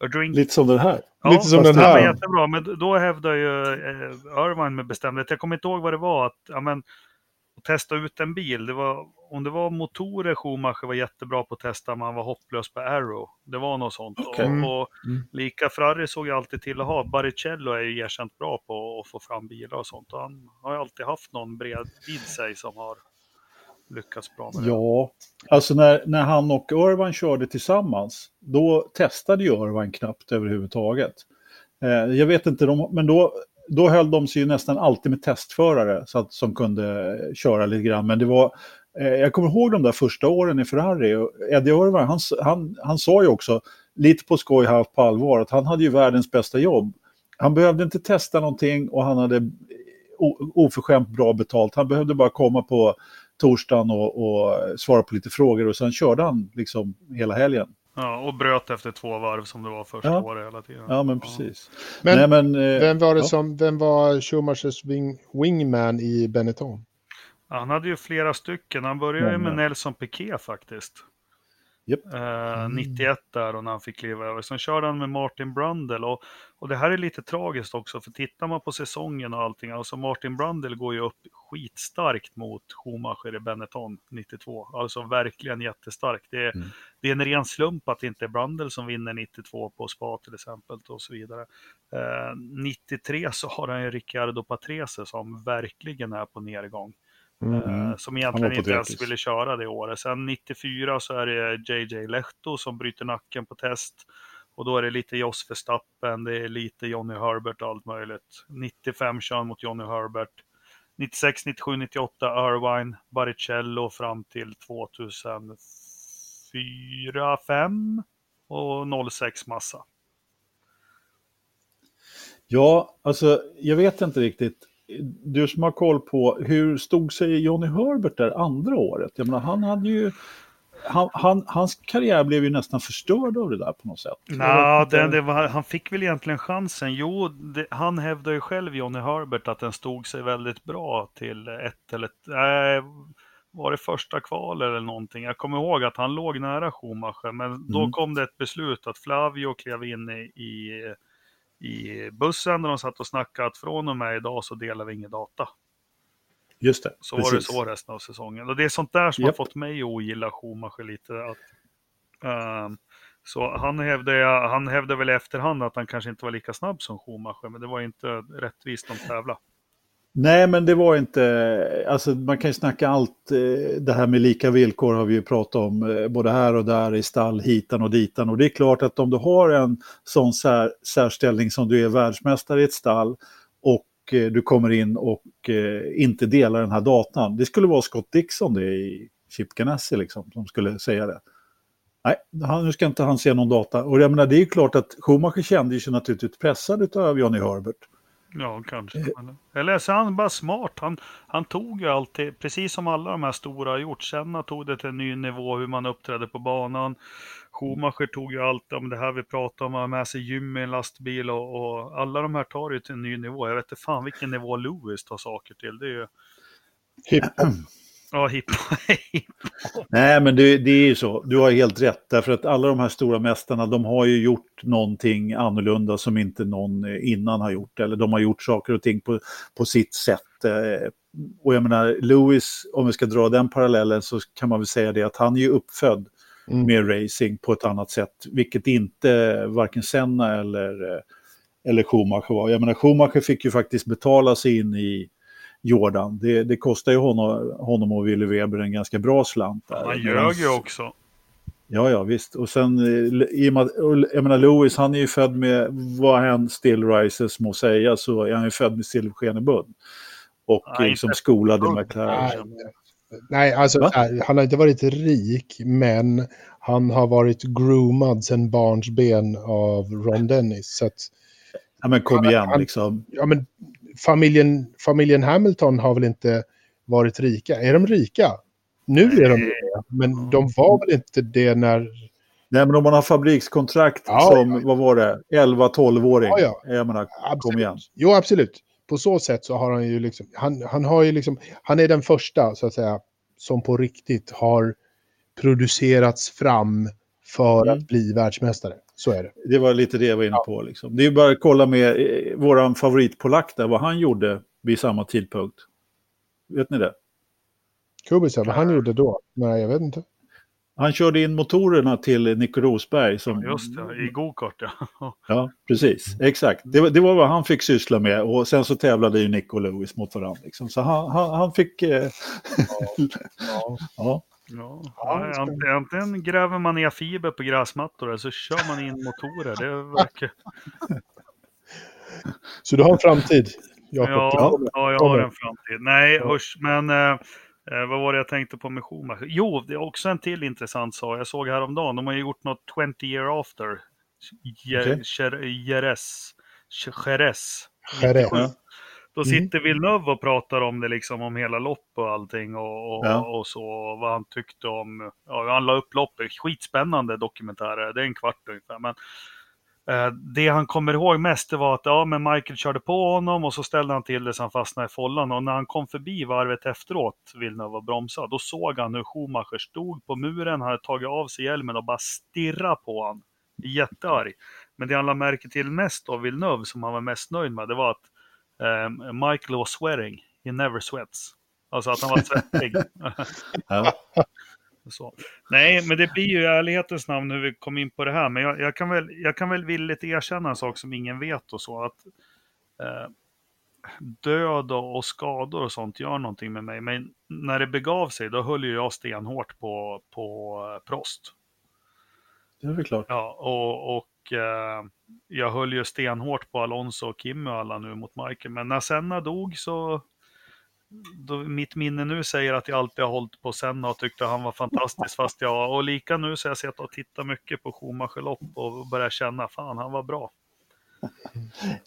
A drink... Lite som den här. Ja, lite som den var här. jättebra, men då hävdar ju eh, Irvine med bestämdhet. Jag kommer inte ihåg vad det var. Att, ja, men, testa ut en bil. Det var, om det var motorer Schumacher var jättebra på att testa, men han var hopplös på Arrow. Det var något sånt. Okej. Och, och Mm. lika Ferrari såg jag alltid till att ha. Baricello är ju erkänt bra på att få fram bilar och sånt. Och han har ju alltid haft någon bred vid sig som har lyckats bra med det. Ja, alltså när, när han och Irvine körde tillsammans, då testade ju Irvine knappt överhuvudtaget. Eh, jag vet inte, de, men då, då höll de sig ju nästan alltid med testförare så att, som kunde köra lite grann. Men det var, eh, jag kommer ihåg de där första åren i Ferrari. Och Eddie Irvine, han, han, han sa ju också, lite på skoj halvt på allvar, att han hade ju världens bästa jobb. Han behövde inte testa någonting och han hade eh, oförskämt bra betalt. Han behövde bara komma på torsdagen och, och svara på lite frågor och sen körde han liksom hela helgen. Ja, och bröt efter två varv som det var första ja. året hela tiden. Ja, men precis. Men, Nej, men eh, vem var det ja. som, vem var Schumachers wing, wingman i Benetton? Han hade ju flera stycken. Han började ju med Nelson Piquet faktiskt. Yep. Eh, 91 där och när han fick kliva över. Sen körde han med Martin Brundle och, och det här är lite tragiskt också för tittar man på säsongen och allting, alltså Martin Brundle går ju upp skitstarkt mot Schumacher i Benetton 92. Alltså verkligen jättestarkt. Det är, mm. det är en ren slump att det inte är Brundle som vinner 92 på Spa till exempel och så vidare. Eh, 93 så har han ju Riccardo Patrese som verkligen är på nedgång. Mm. Som egentligen inte ens ville köra det året. Sen 94 så är det JJ Lehto som bryter nacken på test. Och då är det lite Jos Verstappen, det är lite Johnny Herbert och allt möjligt. 95 kör mot Johnny Herbert. 96, 97, 98 Irvine, Baricello fram till 2004, 5 och 06 Massa. Ja, alltså jag vet inte riktigt du som har koll på, hur stod sig Johnny Herbert där andra året? Jag menar, han hade ju... Han, han, hans karriär blev ju nästan förstörd av det där på något sätt. Nej, det, det var, han fick väl egentligen chansen. Jo, det, han hävdar ju själv, Johnny Herbert, att den stod sig väldigt bra till ett eller... Nej, var det första kval eller någonting? Jag kommer ihåg att han låg nära Schumacher, men då mm. kom det ett beslut att Flavio klev in i, i i bussen där de satt och snackade att från och med idag så delar vi ingen data. Just det. Så precis. var det så resten av säsongen. Och det är sånt där som yep. har fått mig att ogilla Schumacher lite. Att, um, så han hävdade, han hävdade väl i efterhand att han kanske inte var lika snabb som Schumacher, men det var inte rättvist de tävlade. Nej, men det var inte, alltså man kan ju snacka allt, eh, det här med lika villkor har vi ju pratat om, eh, både här och där i stall, hitan och ditan. Och det är klart att om du har en sån sär, särställning som du är världsmästare i ett stall och eh, du kommer in och inte delar den här datan. Det skulle vara Scott Dixon det i Chip Ganassi liksom, som skulle säga det. Nej, nu ska inte han se någon data. Och jag menar, det är ju klart att Schumacher kände sig naturligtvis pressad av Johnny Herbert. Ja, kanske. Eller så är han bara smart. Han, han tog ju alltid, precis som alla de här stora har gjort. Senna tog det till en ny nivå hur man uppträdde på banan. Schumacher tog ju allt om det här vi pratade om, att med sig gym i en lastbil och, och, alla de här tar ju till en ny nivå. Jag vet inte fan vilken nivå Lewis tar saker till. Det är ju... Hiphop. Ja, hiphop. Nej, men det, det, är ju så. Du har helt rätt. Därför att alla de här stora mästarna, de har ju gjort någonting annorlunda som inte någon innan har gjort. Eller de har gjort saker och ting på, på sitt sätt. Eh, och jag menar, Lewis, om vi ska dra den parallellen så kan man väl säga det att han är ju uppfödd mm. med racing på ett annat sätt. Vilket inte varken Senna eller, eh, eller Schumacher var. Jag menar, Schumacher fick ju faktiskt betala sig in i Jordan. Det, det kostar ju honom, honom och Willy Weber en ganska bra slant. Där. Han ljög ju också. Ja, ja, visst. Och sen, eh, i och med, jag menar, Lewis, han är ju född med, vad han still rises må säga, så är han ju född med silverskenebund. Och Nej, liksom skolad i McLaren. Nej, alltså här, han har inte varit rik, men han har varit groomad sedan barns ben av Ron Dennis. Så att, ja, men kom igen han, liksom. Ja, men familjen, familjen Hamilton har väl inte varit rika? Är de rika? Nu är de det, men de var väl inte det när... Nej, men om man har fabrikskontrakt ja, som, ja. vad var det, 11-12-åring. Ja, ja. Jag menar, kom igen. Jo, absolut. På så sätt så har han ju liksom, han, han har ju liksom, han är den första, så att säga, som på riktigt har producerats fram för mm. att bli världsmästare. Så är det. Det var lite det jag var inne på. Liksom. Det är bara att kolla med eh, vår favoritpolack där, vad han gjorde vid samma tidpunkt. Vet ni det? Kubica, vad han gjorde då? Nej, jag vet inte. Han körde in motorerna till Nico Rosberg. Som... Just det, i gokart ja. ja, precis. Exakt. Det var, det var vad han fick syssla med och sen så tävlade ju Nico och Lewis mot varandra. Liksom. Så han, han, han fick... Eh... Ja. ja. Ja. Antingen gräver man ner fiber på gräsmattor eller så kör man in motorer. Det verkar... Så du har en framtid, Jakob? Ja, ja, jag har en framtid. Nej, Ja. usch, men eh, eh, vad var det jag tänkte på med Schumacher? Jo, det är också en till intressant sak. Jag såg häromdagen, de har ju gjort något 20 year after. Jerez. Jerez. Då Mm. sitter Villeneuve och pratar om det liksom, om hela lopp och allting och, och, Ja. och så, vad han tyckte om, ja, han la upp loppet. Skitspännande dokumentärer, det är en kvart ungefär. Men eh, det han kommer ihåg mest det var att ja, men Michael körde på honom och så ställde han till det så han fastnade i follan. Och när han kom förbi varvet efteråt, Villeneuve och bromsade, då såg han hur Schumacher stod på muren, hade tagit av sig hjälmen och bara stirrade på honom. Jättearg. Men det han lade märke till mest av Villeneuve, som han var mest nöjd med, det var att eh, Michael was sweating, he never sweats. Alltså att han var svettig. Så. Nej, men det blir ju i ärlighetens namn hur vi kom in på det här. Men jag, jag, kan, väl, jag kan väl villigt erkänna en sak som ingen vet och så. Att eh, död och, och skador och sånt gör någonting med mig. Men när det begav sig, då höll ju jag stenhårt på, på eh, Prost. Det är väl klart. Ja, och, och eh, jag höll ju stenhårt på Alonso och Kimi och alla nu mot Michael. Men när Senna dog så... Då, mitt minne nu säger att jag alltid har hållit på Senna och tyckte han var fantastisk. Fast jag, och lika nu så har jag sett och tittat mycket på Schumacher-lopp och börjat känna, fan han var bra.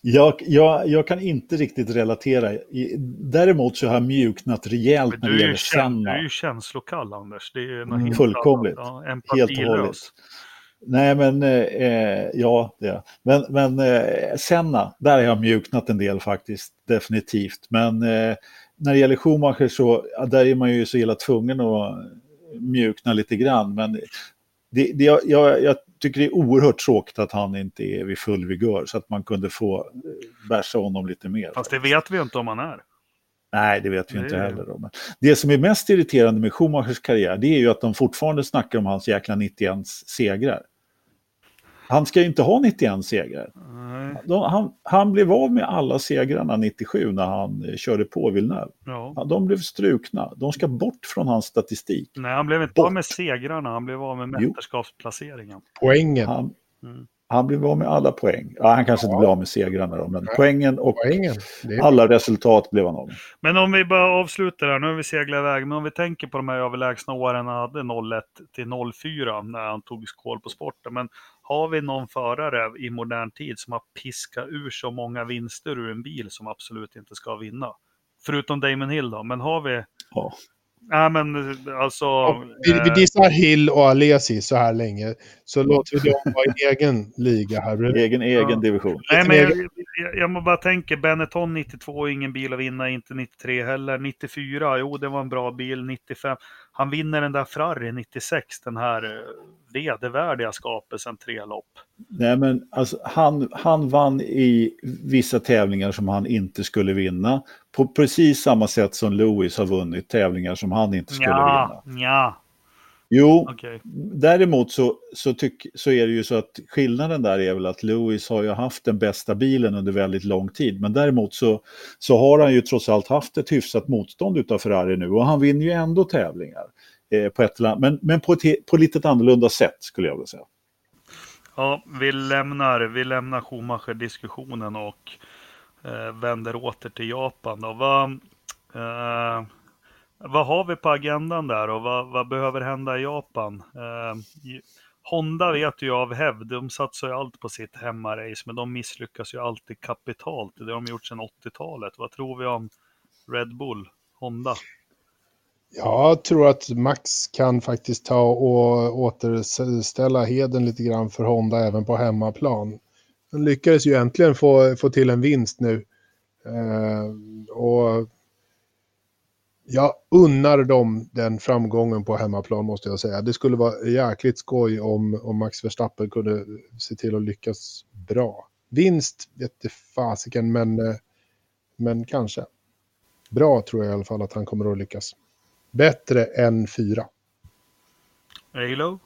Jag, jag, jag kan inte riktigt relatera. Däremot så har jag mjuknat rejält när det är gäller kän, du Senna. är ju känslokall Anders. Det är Mm. helt Fullkomligt. Ja, Helt och hållet. Nej, men eh, eh, ja, det är. Men, men eh, Senna, där har jag mjuknat en del faktiskt, definitivt. Men eh, när det gäller Schumacher så, där är man ju så illa tvungen att mjukna lite grann. Men det, det, jag, jag, tycker det är oerhört tråkigt att han inte är vid full vigör så att man kunde få eh, bärsa honom lite mer. Fast det vet vi ju inte om han är. Nej, det vet vi Det inte heller. Då. Men det som är mest irriterande med Schumachers karriär, det är ju att de fortfarande snackar om hans jäkla 91 segrar. Han ska ju inte ha 91 segrar. De, han, han blev av med alla segrarna 97 när han eh, körde på Villeneuve. ja. Ja, De blev strukna. De ska bort från hans statistik. Nej, han blev inte Bort. av med segrarna, han blev av med Jo. mästerskapsplaceringen. Poängen. Han, Mm. han blev av med alla poäng. Ja, han kanske inte blev av med segrarna då, men Nej. poängen och Poängen. Är... alla resultat blev han av med. Men om vi bara avslutar här, nu har vi seglat iväg, men om vi tänker på de här överlägsna åren han hade 01 till 04 när han tog skål på sporten. Men har vi någon förare i modern tid som har piskat ur så många vinster ur en bil som absolut inte ska vinna? Förutom Damon Hill då, men har vi... Ja. Nej men alltså... Vi, vi eh, dissar Hill och Alesi så här länge. Så låter vi dem vara i egen liga här. Egen, egen Ja. division. Nej, men jag, jag, jag bara tänka, Benetton 92, ingen bil att vinna, inte 93 heller. 94, jo det var en bra bil. 95, han vinner den där Ferrari 96, den här eh, vedervärdiga skapelsen, tre lopp. Nej, men alltså, han, han vann i vissa tävlingar som han inte skulle vinna. På precis samma sätt som Lewis har vunnit tävlingar som han inte skulle Ja, vinna. ja, Jo, okej. däremot så, så, tyck, så är det ju så att skillnaden där är väl att Lewis har ju haft den bästa bilen under väldigt lång tid. Men däremot så, så har han ju trots allt haft ett hyfsat motstånd utav Ferrari nu och han vinner ju ändå tävlingar. Eh, på ett, men men på, ett, på ett annorlunda sätt skulle jag vilja säga. Ja, vi lämnar, vi lämnar Schumacher-diskussionen och eh, vänder åter till Japan. Då. Vad, eh, vad har vi på agendan där och vad, vad behöver hända i Japan? Eh, Honda vet ju av hävd, de satsar ju allt på sitt hemmarace, men de misslyckas ju alltid kapitalt. Det har de gjort sedan 80-talet. Vad tror vi om Red Bull, Honda? Jag tror att Max kan faktiskt ta och återställa heden lite grann för Honda även på hemmaplan. Han lyckades ju äntligen få, få till en vinst nu. Eh, och jag unnar dem den framgången på hemmaplan måste jag säga. Det skulle vara jäkligt skoj om, om Max Verstappen kunde se till att lyckas bra. Vinst vete fasiken, men, men kanske. Bra tror jag i alla fall att han kommer att lyckas. Bättre än fyra. Alo?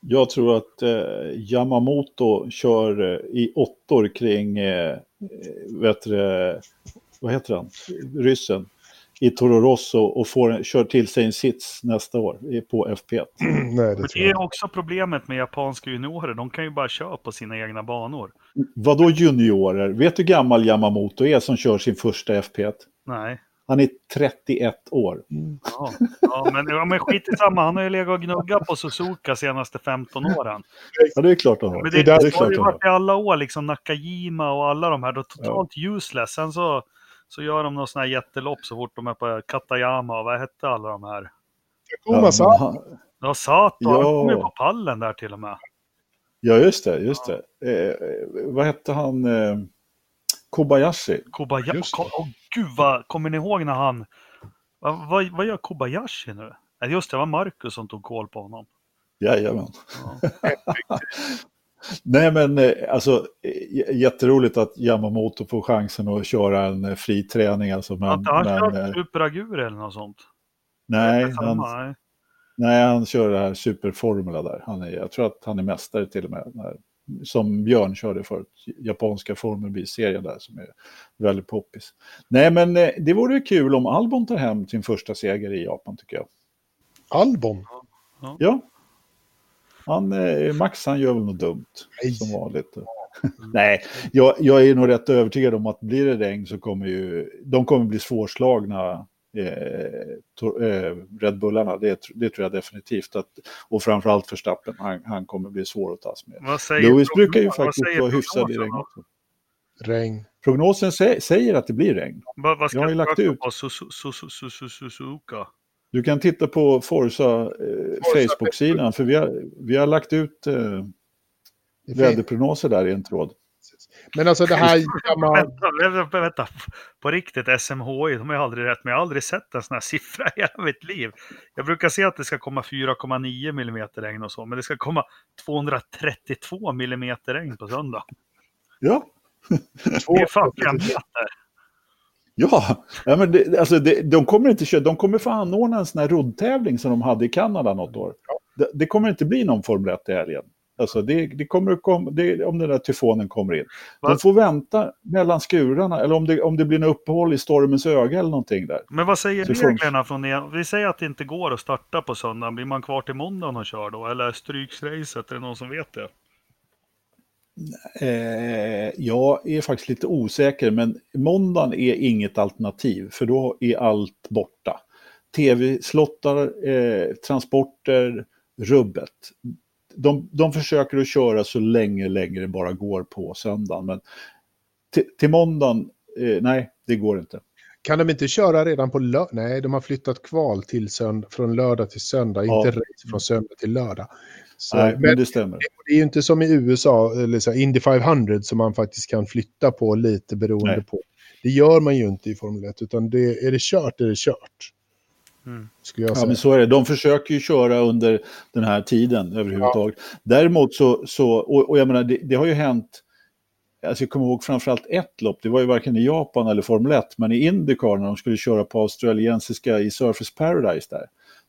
Jag tror att eh, Yamamoto kör eh, i åttor kring, eh, eh, vet du, vad heter han, ryssen, i Toro Rosso och får, kör till sig en sits nästa år på FP1. Nej, det det är också problemet med japanska juniorer. De kan ju bara köra på sina egna banor. Vadå juniorer? Vet du hur gammal Yamamoto är som kör sin första FP1? Nej. Han är 31 år. Ja, ja men, ja, men skit i samma. Han har ju legat och gnuggat på Suzuka senaste 15 åren. Ja, det är klart han har. Men Det det, det, därför- har ju varit i alla år, liksom Nakajima och alla de här. Då totalt useless. Sen så, så gör de någon sån här jättelopp så fort de är på Katayama och vad hette alla de här? Takuma sa men han- Ja, Sato, Ja. han kom ju på pallen där till och med. Ja, just det. Just det. Eh, vad hette han? Eh, Kobayashi. Kobayashi. Åh gud, vad, kommer ni ihåg när han... Vad, vad, vad gör Kobayashi nu? Just det, det var Marcus som tog koll på honom. Jajamän. Ja. Nej, men eh, alltså jätteroligt att Yamamoto får chansen att köra en eh, fri träning. Alltså, men, Har inte han men, kört eh, Super Agur eller något sånt? nej, Samma, han, nej. nej, han kör det här superformula där. Han är, jag tror att han är mästare till och med. När, som Björn körde förut, japanska Formel B-serien där som är väldigt poppis. Nej, men det vore kul om Albon tar hem sin första seger i Japan tycker jag. Albon. Ja. Han, eh, Max han gör väl något dumt Nej. som vanligt. Nej, jag, jag är nog rätt övertygad om att blir det regn så kommer ju de kommer bli svårslagna eh, to, eh, Red Bullarna. Det, det tror jag definitivt. Att, och framförallt Verstappen, han, han kommer bli svår att tas med. Lewis brukar ju faktiskt vara hyfsad i prognosen regn också. Regn. Prognosen sä, säger att det blir regn. Vad, vad ska Jag har ju lagt ut. Suzuka? Du kan titta på Forza, eh, Facebook-sidan, för vi har, vi har lagt ut eh, väderprognoser där i en tråd. Men alltså det här. Vänta, vänta, vänta. På riktigt, SMHI, de har aldrig rätt, men jag har aldrig sett en sån här siffra i hela mitt liv. Jag brukar se att det ska komma 4,9 millimeter regn och så, men det ska komma 232 millimeter regn på söndag. Ja, Det är fan. Ja, ja men det, alltså det, de kommer inte köra, de kommer få anordna en sån här roddtävling som de hade i Kanada något år. Det, det kommer inte bli någon Formel 1 i helgen. Alltså det, det kommer komma, det, om den där tyfonen kommer in. De Va? får vänta mellan skurarna, eller om det, om det blir en uppehåll i stormens öga eller någonting där. Men vad säger Så de- reglerna från er? Vi säger att det inte går att starta på söndagen. Blir man kvar till måndagen och kör då? Eller stryks racet? Är det någon som vet det? Eh, jag är faktiskt lite osäker, men måndagen är inget alternativ, för då är allt borta. Tv-slottar, eh, transporter, rubbet. De, de försöker att köra så länge, länge det bara går på söndagen, men till, måndagen, eh, nej, det går inte. Kan de inte köra redan på lördag? Nej, de har flyttat kval till sönd- från lördag till söndag, Ja. inte race från söndag till lördag. Så, nej, men det stämmer. det är ju inte som i USA, eller så här, Indy 500, som man faktiskt kan flytta på lite beroende Nej. på. Det gör man ju inte i Formel 1, utan det, är det kört är det kört. Mm. Skulle jag Ja, säga. men så är det. De försöker ju köra under den här tiden överhuvudtaget. Däremot så, så och, och jag menar, det, det har ju hänt, alltså jag kommer ihåg framförallt ett lopp, det var ju varken i Japan eller Formel 1, men i Indycar när de skulle köra på australiensiska i Surface Paradise där.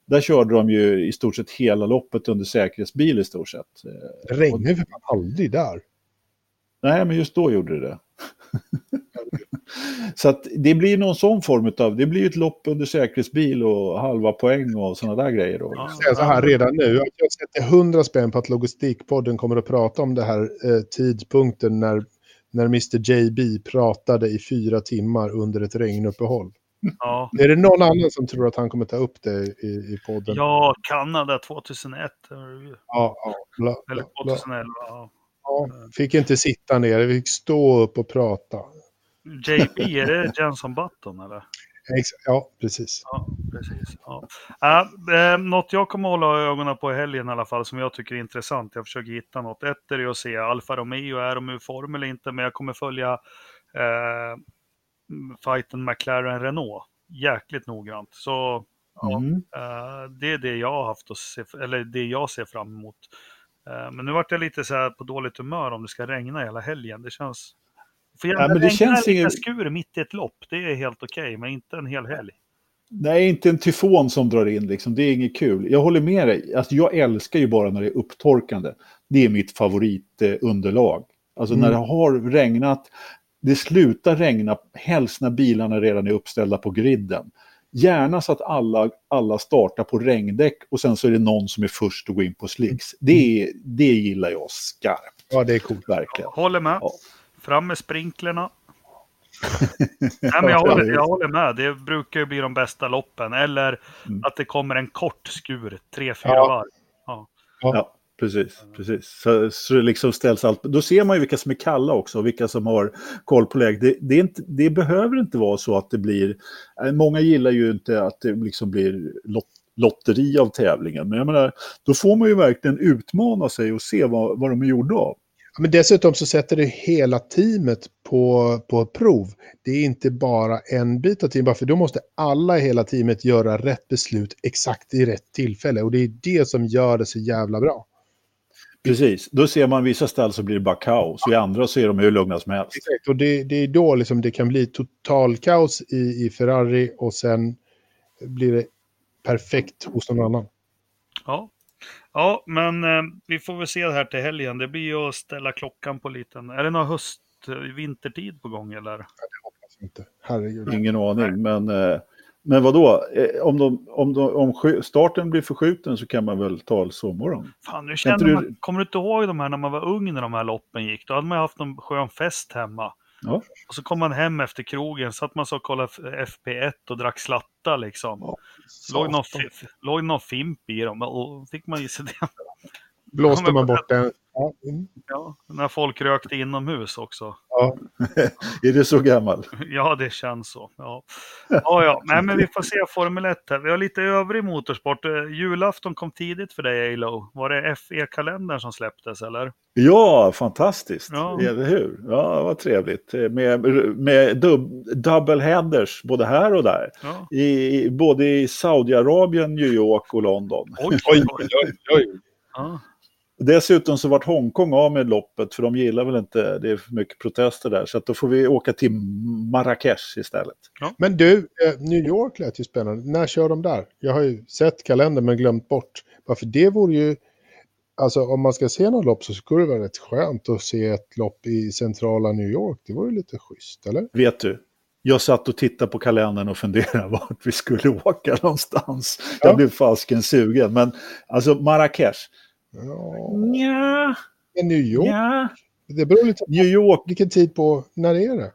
Där körde de ju i stort sett hela loppet under säkerhetsbil i stort sett. Eh, Det regnar ju för fan aldrig där. Nej, men just då gjorde det det. så att det blir någon sån form av, det blir ju ett lopp under säkerhetsbil och halva poäng och sådana där grejer då. Ja. säga så här redan nu. Jag sätter 100 spänn på att Logistikpodden kommer att prata om det här eh, tidpunkten när, när Mr JB pratade i fyra timmar under ett regnuppehåll. Ja. Är det någon annan som tror att han kommer ta upp det i, i podden? ja, Kanada 2001. ja, ja, Eller bla, bla. 2011. Ja. Ja, fick inte sitta ner, vi fick stå upp och prata. JB, är det Jenson Button eller? Ja, precis. Ja, precis. Ja. Äh, eh, något jag kommer hålla ögonen på i helgen i alla fall, som jag tycker är intressant. Jag försöker hitta något. Ett är det att se Alfa Romeo, är de ur form eller inte? Men jag kommer följa eh, fighten McLaren-Renault jäkligt noggrant. Så ja, Mm. eh, det är det jag har haft att se, eller det jag ser fram emot. Eh, men nu vart jag lite så här på dåligt humör om det ska regna hela helgen. Det känns... För Ja, men det känns ingen- skur mitt i ett lopp, det är helt okej, men inte en hel helg. Nej, inte en tyfon som drar in liksom. Det är inget kul. Jag håller med dig. Alltså, jag älskar ju bara när det är upptorkande. Det är mitt favoritunderlag. Alltså när det har regnat, det slutar regna, helst när bilarna redan är uppställda på griden. Gärna så att alla, alla startar på regndäck och sen så är det någon som är först att gå in på slicks. Det, det gillar jag skarpt. Ja, det är coolt. Verkligen. Håller med. Ja. Fram med sprinklerna. Nej, men jag, håller, jag håller med. Det brukar ju bli de bästa loppen. Eller Mm. att det kommer en kort skur, tre, fyra Ja. varv. Ja. Ja, precis. precis. Så, så liksom ställs allt. Då ser man ju vilka som är kalla också och vilka som har koll på läget. Det, det, inte, det behöver inte vara så att det blir... eh, Många gillar ju inte att det liksom blir lot, lotteri av tävlingen. Men jag menar, då får man ju verkligen utmana sig och se vad, vad de är gjorda av. Men dessutom så sätter det hela teamet på, på prov. Det är inte bara en bit av teamet, för då måste alla i hela teamet göra rätt beslut exakt i rätt tillfälle. Och det är det som gör det så jävla bra. Precis, då ser man vissa ställen så blir det bara kaos och i andra så är de hur lugna som helst. Exakt, och det, det är då liksom det kan bli total kaos i, i Ferrari och sen blir det perfekt hos någon annan. Ja. ja, men eh, vi får väl se det här till helgen. Det blir ju att ställa klockan på liten... Är det någon höst, vintertid på gång eller? Alltså Inte. Herregud. Ingen aning, men, eh, men vadå? Eh, Om, de, om, de, om starten blir förskjuten så kan man väl ta sovmorgon? Fan, nu känner inte du- man, kommer du inte ihåg de här när man var ung när de här loppen gick? Då hade man haft en skön fest hemma. Ja. Och så kom man hem efter krogen, satt man så och kollade FP1 och drack slatta liksom. Ja, Låg någon, låg någon fimp i dem och fick man i sig det. Blåste man bort den. Ja, mm. Ja, när folk rökte inomhus också. ja. Är det så gammal? Ja, det känns så. Ja, ja, ja. Nej, men vi får se Formel 1 här. Vi har lite övrig motorsport. Eh, Julafton kom tidigt för dig, Alo. Var det FE-kalendern som släpptes, eller? Ja, fantastiskt. Ja. Eller hur? Ja, vad trevligt. Eh, Med, med dub, double headers både här och där. Ja. I, både i Saudiarabien, New York och London. Oj, oj, oj. oj. Ja. Dessutom så vart Hongkong av med loppet för de gillar väl inte, det är för mycket protester där. Så att då får vi åka till Marrakesh istället. Men du, eh, New York lät ju spännande. När kör de där? Jag har ju sett kalendern men glömt bort. Varför det vore ju... Alltså om man ska se något lopp så skulle det vara rätt skönt att se ett lopp i centrala New York. Det vore ju lite schysst, eller? Vet du, jag satt och tittade på kalendern och funderade vart vi skulle åka någonstans. Ja. Jag blev fasken sugen. Men alltså Marrakesh. Ja, Nja, men New York, nja. det beror lite på New York, vilken tid på... När är det?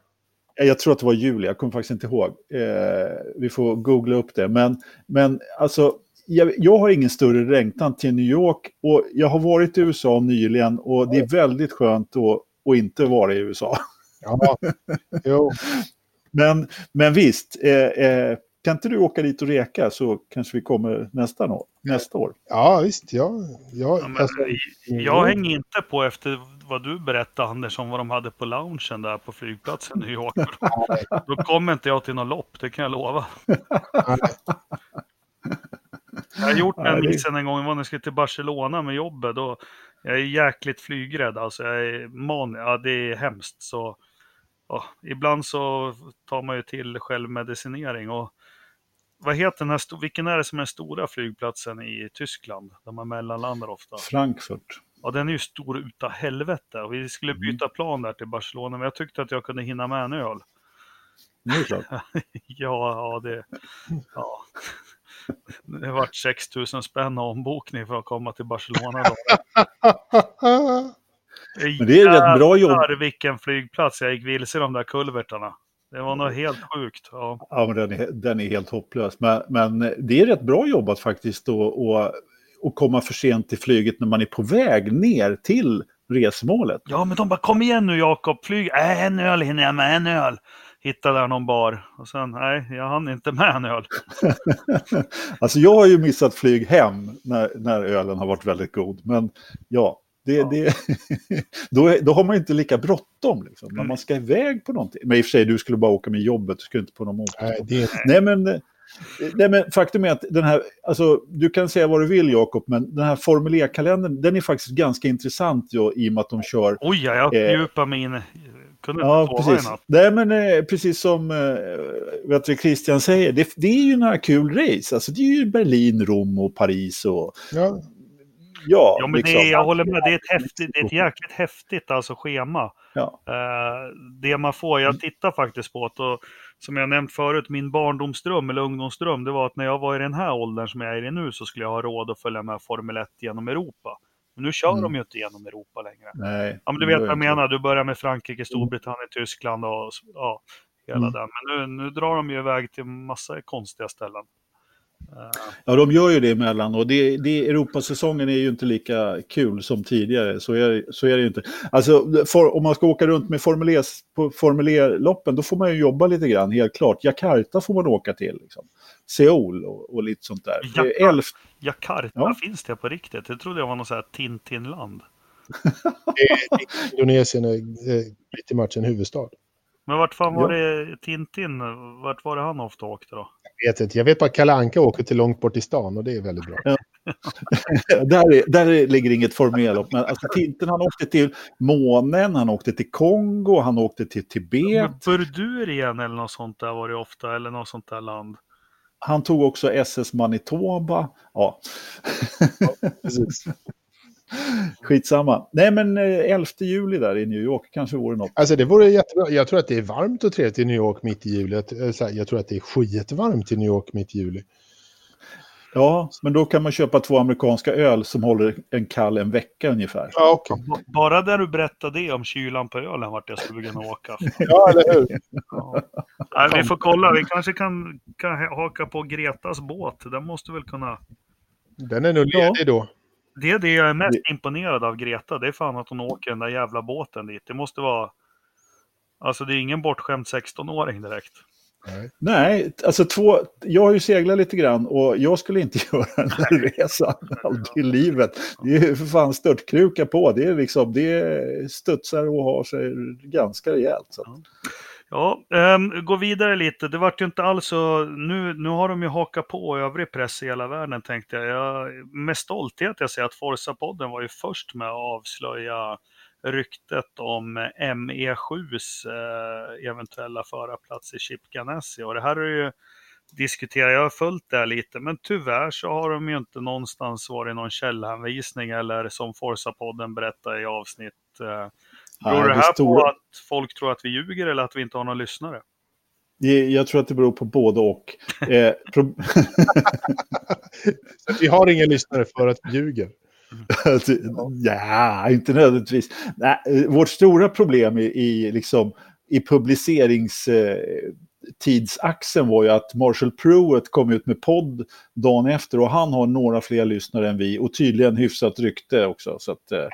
jag tror att det var juli, jag kommer faktiskt inte ihåg. Eh, vi får googla upp det. Men, men alltså, jag, jag har ingen större längtan till New York och jag har varit i USA nyligen och det är väldigt skönt att, att inte vara i USA. Ja, jo. Men, men visst, eh, eh, kan inte du åka dit och reka så kanske vi kommer nästa år. Nästa år. Ja, visst. Ja, ja, Ja, men, alltså, jag hänger inte på efter vad du berättade Anders om vad de hade på loungen där på flygplatsen i New York. Då kommer inte jag till något lopp, det kan jag lova. Jag har gjort den missen en gång, när jag skulle till Barcelona med jobbet. Då, jag är jäkligt flygrädd, alltså jag är man, ja det är hemskt. Så, ja, ibland så tar man ju till självmedicinering. Och, vad heter den här, vilken är det som är den stora flygplatsen i Tyskland? Där man mellanlandar ofta. Frankfurt. Ja, den är ju stor utav helvete. Och vi skulle byta plan där till Barcelona, men jag tyckte att jag kunde hinna med en öl. Det är klart. Ja, ja det... Ja. Det vart 6 000 spänn ombokning för att komma till Barcelona. Då. Men det är rätt bra jobb. Vilken flygplats jag gick vilse i de där kulvertarna. Det var nog helt sjukt. Ja. Ja, men den är, den är helt hopplös. Men, men det är rätt bra jobbat faktiskt att och, och komma för sent till flyget när man är på väg ner till resmålet. ja, men de bara kom igen nu Jakob, flyg. Äh, en öl hinner jag med, en öl. Hittade där någon bar. Och sen, nej, jag hann inte med en öl. alltså jag har ju missat flyg hem när, när ölen har varit väldigt god. Men ja, det, Ja. Det, då, är- då har man ju inte lika bråttom liksom, när man ska iväg på någonting. Men i och för sig, du skulle bara åka med jobbet, du skulle inte på någon motorsport. Nej, Nej men, eh, nej men faktum är att den här, alltså du kan säga vad du vill Jakob, men den här Formel E-kalendern, den är faktiskt ganska intressant ja, i och med att de kör Oj, ja, jag Eh. fördjupar mig in. Kunde Ja, inte precis. Nej, men eh, precis som eh, vet du, Christian säger, det, det är ju några kul race. Alltså det är ju Berlin, Rom och Paris och ja, ja, Ja, men liksom. det, är- jag håller med. Det är ett, häftigt, ett jäkligt häftigt alltså, schema. Ja. Eh, det man får, jag tittar faktiskt på det och som jag nämnt förut, min barndomsdröm eller ungdomsdröm, det var att när jag var i den här åldern som jag är i nu så skulle jag ha råd att följa med Formel 1 genom Europa. Men nu kör Mm. de ju inte genom Europa längre. Nej, Ja, men du vet vad jag menar. Du börjar med Frankrike, Storbritannien, Tyskland och ja, hela Mm. den. Men nu, nu drar de ju iväg till massa konstiga ställen. Eh, Ja, de gör ju det emellan och det, det, Europasäsongen är ju inte lika kul som tidigare. Så är, så är det ju inte. Alltså, för, om man ska åka runt med Formel E, på Formel E-loppen, då får man ju jobba lite grann, helt klart. Jakarta får man åka till. Liksom. Seoul och, och lite sånt där. Är Elf, Jakarta, Ja. finns det på riktigt? Det trodde jag var något sånt här Tintinland. Indonesien är eh, pretty much en huvudstad. Men vart fan var Ja. det Tintin? Vart var det han ofta åkte då? Jag vet inte. Jag vet bara att Kalle Anka åker till långt bort i stan och det är väldigt bra. där, är, där är, ligger inget Formel E-lopp. Men alltså, Tintin han åkte till månen, han åkte till Kongo, han åkte till Tibet. Burdurien eller något sånt där var det ofta, eller något sånt där land. Han tog också SS Manitoba. Ja. Precis. Skitsamma. Nej, men eh, 11 juli där i New York kanske vore något. Alltså det vore jättebra. Jag tror att det är varmt och trevligt i New York mitt i juli. Jag, eh, jag tror att det är skitvarmt i New York mitt i juli. Ja, men då kan man köpa två amerikanska öl som håller en kall en vecka ungefär. Ja. B- Bara där du berättade det om kylan på ölen vart jag skulle kunna åka. Ja, eller hur? Ja. Nej, vi får kolla, vi kanske kan, kan haka på Gretas båt. Den måste väl kunna... Den är nog ledig då. Det är det jag är mest imponerad av Greta, det är fan att hon åker den där jävla båten dit. Det måste vara... Alltså det är ingen bortskämd 16-åring direkt. Nej. Nej, alltså två, jag har ju seglat lite grann och jag skulle inte göra den här resan aldrig i livet. Det är ju för fan störtkruka på, det är liksom, det studsar och har sig ganska rejält. Så. Ja, um, gå vidare lite. Det vart ju inte alls så... Nu, nu har de ju hakat på övrig press i hela världen tänkte jag. jag med stolthet jag säger att Forza-podden var ju först med att avslöja ryktet om eh, ME7s eh, eventuella förarplats i Chip Ganassi. Och det här är ju diskuterat, jag har följt det här lite, men tyvärr så har de ju inte någonstans varit någon källhänvisning eller som Forza-podden berättar i avsnitt eh, Beror det det här stora- på att folk tror att vi ljuger eller att vi inte har några lyssnare? Jag tror att det beror på både och. Eh, pro- vi har inga lyssnare för att vi ljuger. Ja, inte nödvändigtvis. Nej, eh, vårt stora problem i, i, liksom, i publiceringstidsaxeln var ju att Marshall Pruitt kom ut med podd dagen efter och han har några fler lyssnare än vi och tydligen hyfsat rykte också. Så att, eh,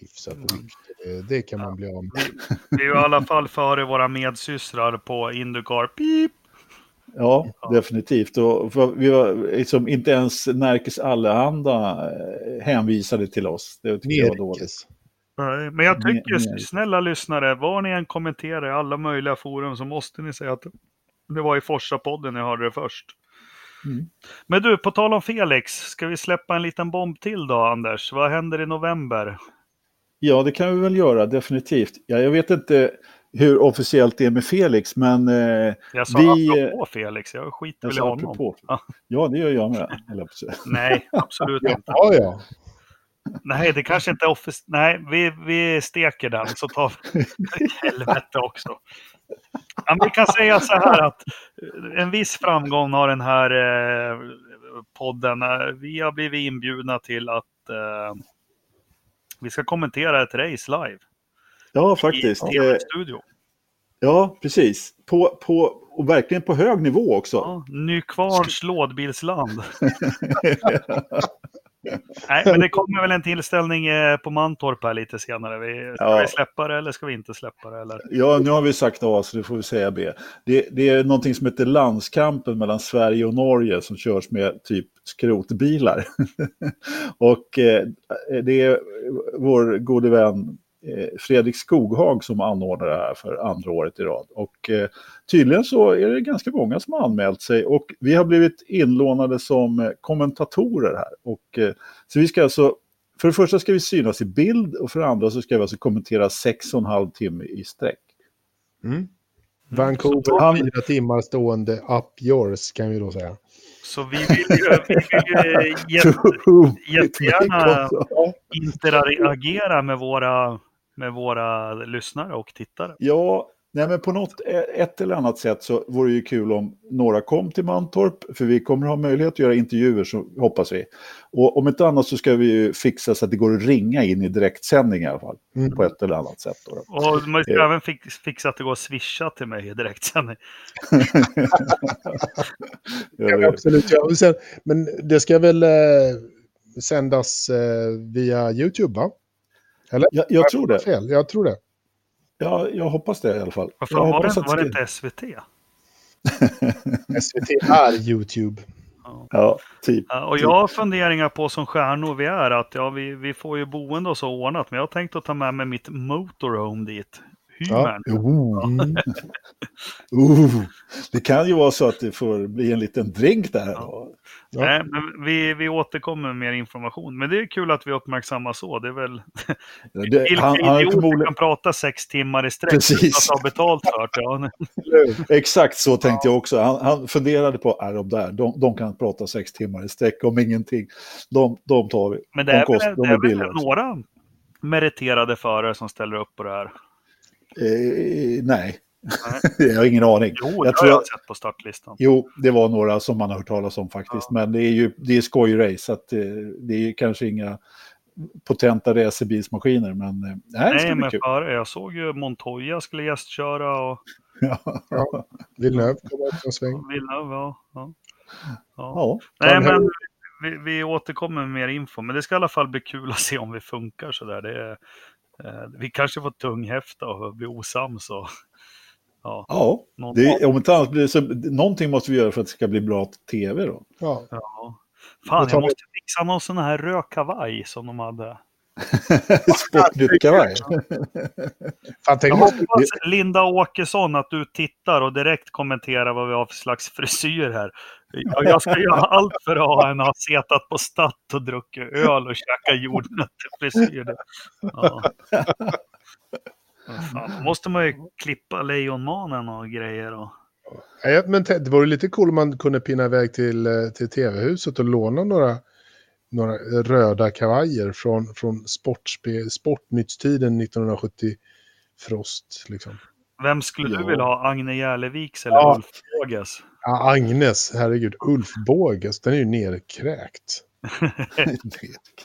Hyfsat rykte. Det- Det kan man bli av med. Vi är ju i alla fall före våra medsystrar på Indycar. Pip! ja, definitivt. Och för, vi var liksom inte ens Närkes Allehanda eh, hänvisade till oss. Det tycker jag var dåligt. Nej, Men jag tycker, nej. snälla lyssnare, var ni än kommenterar i alla möjliga forum så måste ni säga att det var i Forsa-podden ni hörde det först. Mm. Men du, på tal om Felix, ska vi släppa en liten bomb till då, Anders? Vad händer i november? Ja, det kan vi väl göra, definitivt. Ja, jag vet inte hur officiellt det är med Felix, men eh, Jag sa Vi- apropå Felix, jag skiter jag väl i honom. apropå. Ja. Det gör jag med. Nej, absolut inte. Ja, ja. Nej, det kanske inte är office... Nej, vi, vi steker den så tar vi helvete också. Ja, men vi kan säga så här att eh, en viss framgång har den här eh, podden. Eh, Vi har blivit inbjudna till att eh, vi ska kommentera ett race live Ja, faktiskt. i TV-studio. Ja, precis. På, på, och verkligen på hög nivå också. Ja, Nykvarns lådbilsland. Nej, men det kommer väl en tillställning eh, på Mantorp här lite senare. Vi, ska Ja. vi släppa det eller ska vi inte släppa det? Eller? Ja, nu har vi sagt A, så det får vi säga B. Det, det är någonting som heter landskampen mellan Sverige och Norge som körs med typ skrotbilar. och eh, det är vår gode vän Fredrik Skoghag som anordnar det här för andra året i rad. Och eh, tydligen så är det ganska många som har anmält sig och vi har blivit inlånade som eh, kommentatorer här. Och, eh, så vi ska alltså för det första ska vi synas i bild och för det andra så ska vi alltså kommentera sex och en halv timme i sträck. Mm. Vancouver, Han- fyra timmar stående up yours kan vi då säga. Så vi vill ju, vi vill ju jätte, jättegärna interagera med våra, med våra lyssnare och tittare. Ja, Nej, men på något, ett eller annat sätt så vore det ju kul om några kom till Mantorp, för vi kommer ha möjlighet att göra intervjuer, så hoppas vi. Och om inte annat så ska vi ju fixa så att det går att ringa in i direktsändning i alla fall, Mm. på ett eller annat sätt. Då. Och man ska Ja. även fix, fixa att det går att swisha till mig i direktsändning. Ja, absolut, ja. Sen, men det ska väl eh, sändas eh, via YouTube, va? Jag, jag tror det. Fel. Jag tror det. Ja, jag hoppas det i alla fall. Fan, var, det, att var det inte SVT? SVT är YouTube. Ja, typ. Och jag har funderingar på som stjärnor vi är att ja, vi, vi får ju boende och så ordnat. Men jag har tänkt att ta med mig mitt motorhome dit. Ja. Hymern. Oh. Mm. Uh, det kan ju vara så att det får bli en liten drink där. Ja. Ja. Nej, men vi, vi återkommer med mer information. Men det är kul att vi uppmärksammar så. Det är väl... Det, Vilka han, han är idioter förmodligen, kan prata sex timmar i sträck utan att ha betalt för det? Ja, exakt så tänkte jag också. Han, han funderade på, är de där? De, de kan prata sex timmar i sträck om ingenting. De, de tar vi. Men det de är, kost- väl, de det är väl billiga. några meriterade förare som ställer upp på det här? Eh, nej, Nej. jag har ingen aning. Jo, jag det tror har jag jag, sett på startlistan. jo, det var några som man har hört talas om faktiskt. Men det är ju det är skojrace, så att, eh, det är ju kanske inga potenta racerbilsmaskiner. Men eh, nej, Nej, men kul. före. Jag såg ju Montoya skulle gästköra och Ja. Villeneuve kommer upp en sväng. Villeneuve. Ja, ja. Ja. Ja, Nej, men vi, vi återkommer med mer info. Men det ska i alla fall bli kul att se om vi funkar sådär. Det är, vi kanske får tunghäfta och bli osams. Och, ja, ja det, om inte annat blir det så, någonting måste vi göra för att det ska bli bra tv då. Ja. ja. Fan, jag vi- måste fixa någon sån här röd kavaj som de hade. Sportnytt-kavaj. Jag hoppas, Linda Åkesson, att du tittar och direkt kommenterar vad vi har för slags frisyr här. Jag, jag ska göra allt för att ha en har setat på Statt och druckit öl och käkat jordnötter-frisyr. Ja. Fan, då måste man ju klippa Lejonmanen och grejer. Och... Nej, men det vore lite cool om man kunde pinna iväg till, eh, till tv-huset och låna några, några röda kavajer från, från sportspe, Sportnyttstiden 1970 Frost. Liksom. Vem skulle du Ja. vilja ha? Agne Järleviks eller Ja. Ulf Båges? Ja, Agnes, herregud, Ulf Båges, den är ju nerkräkt.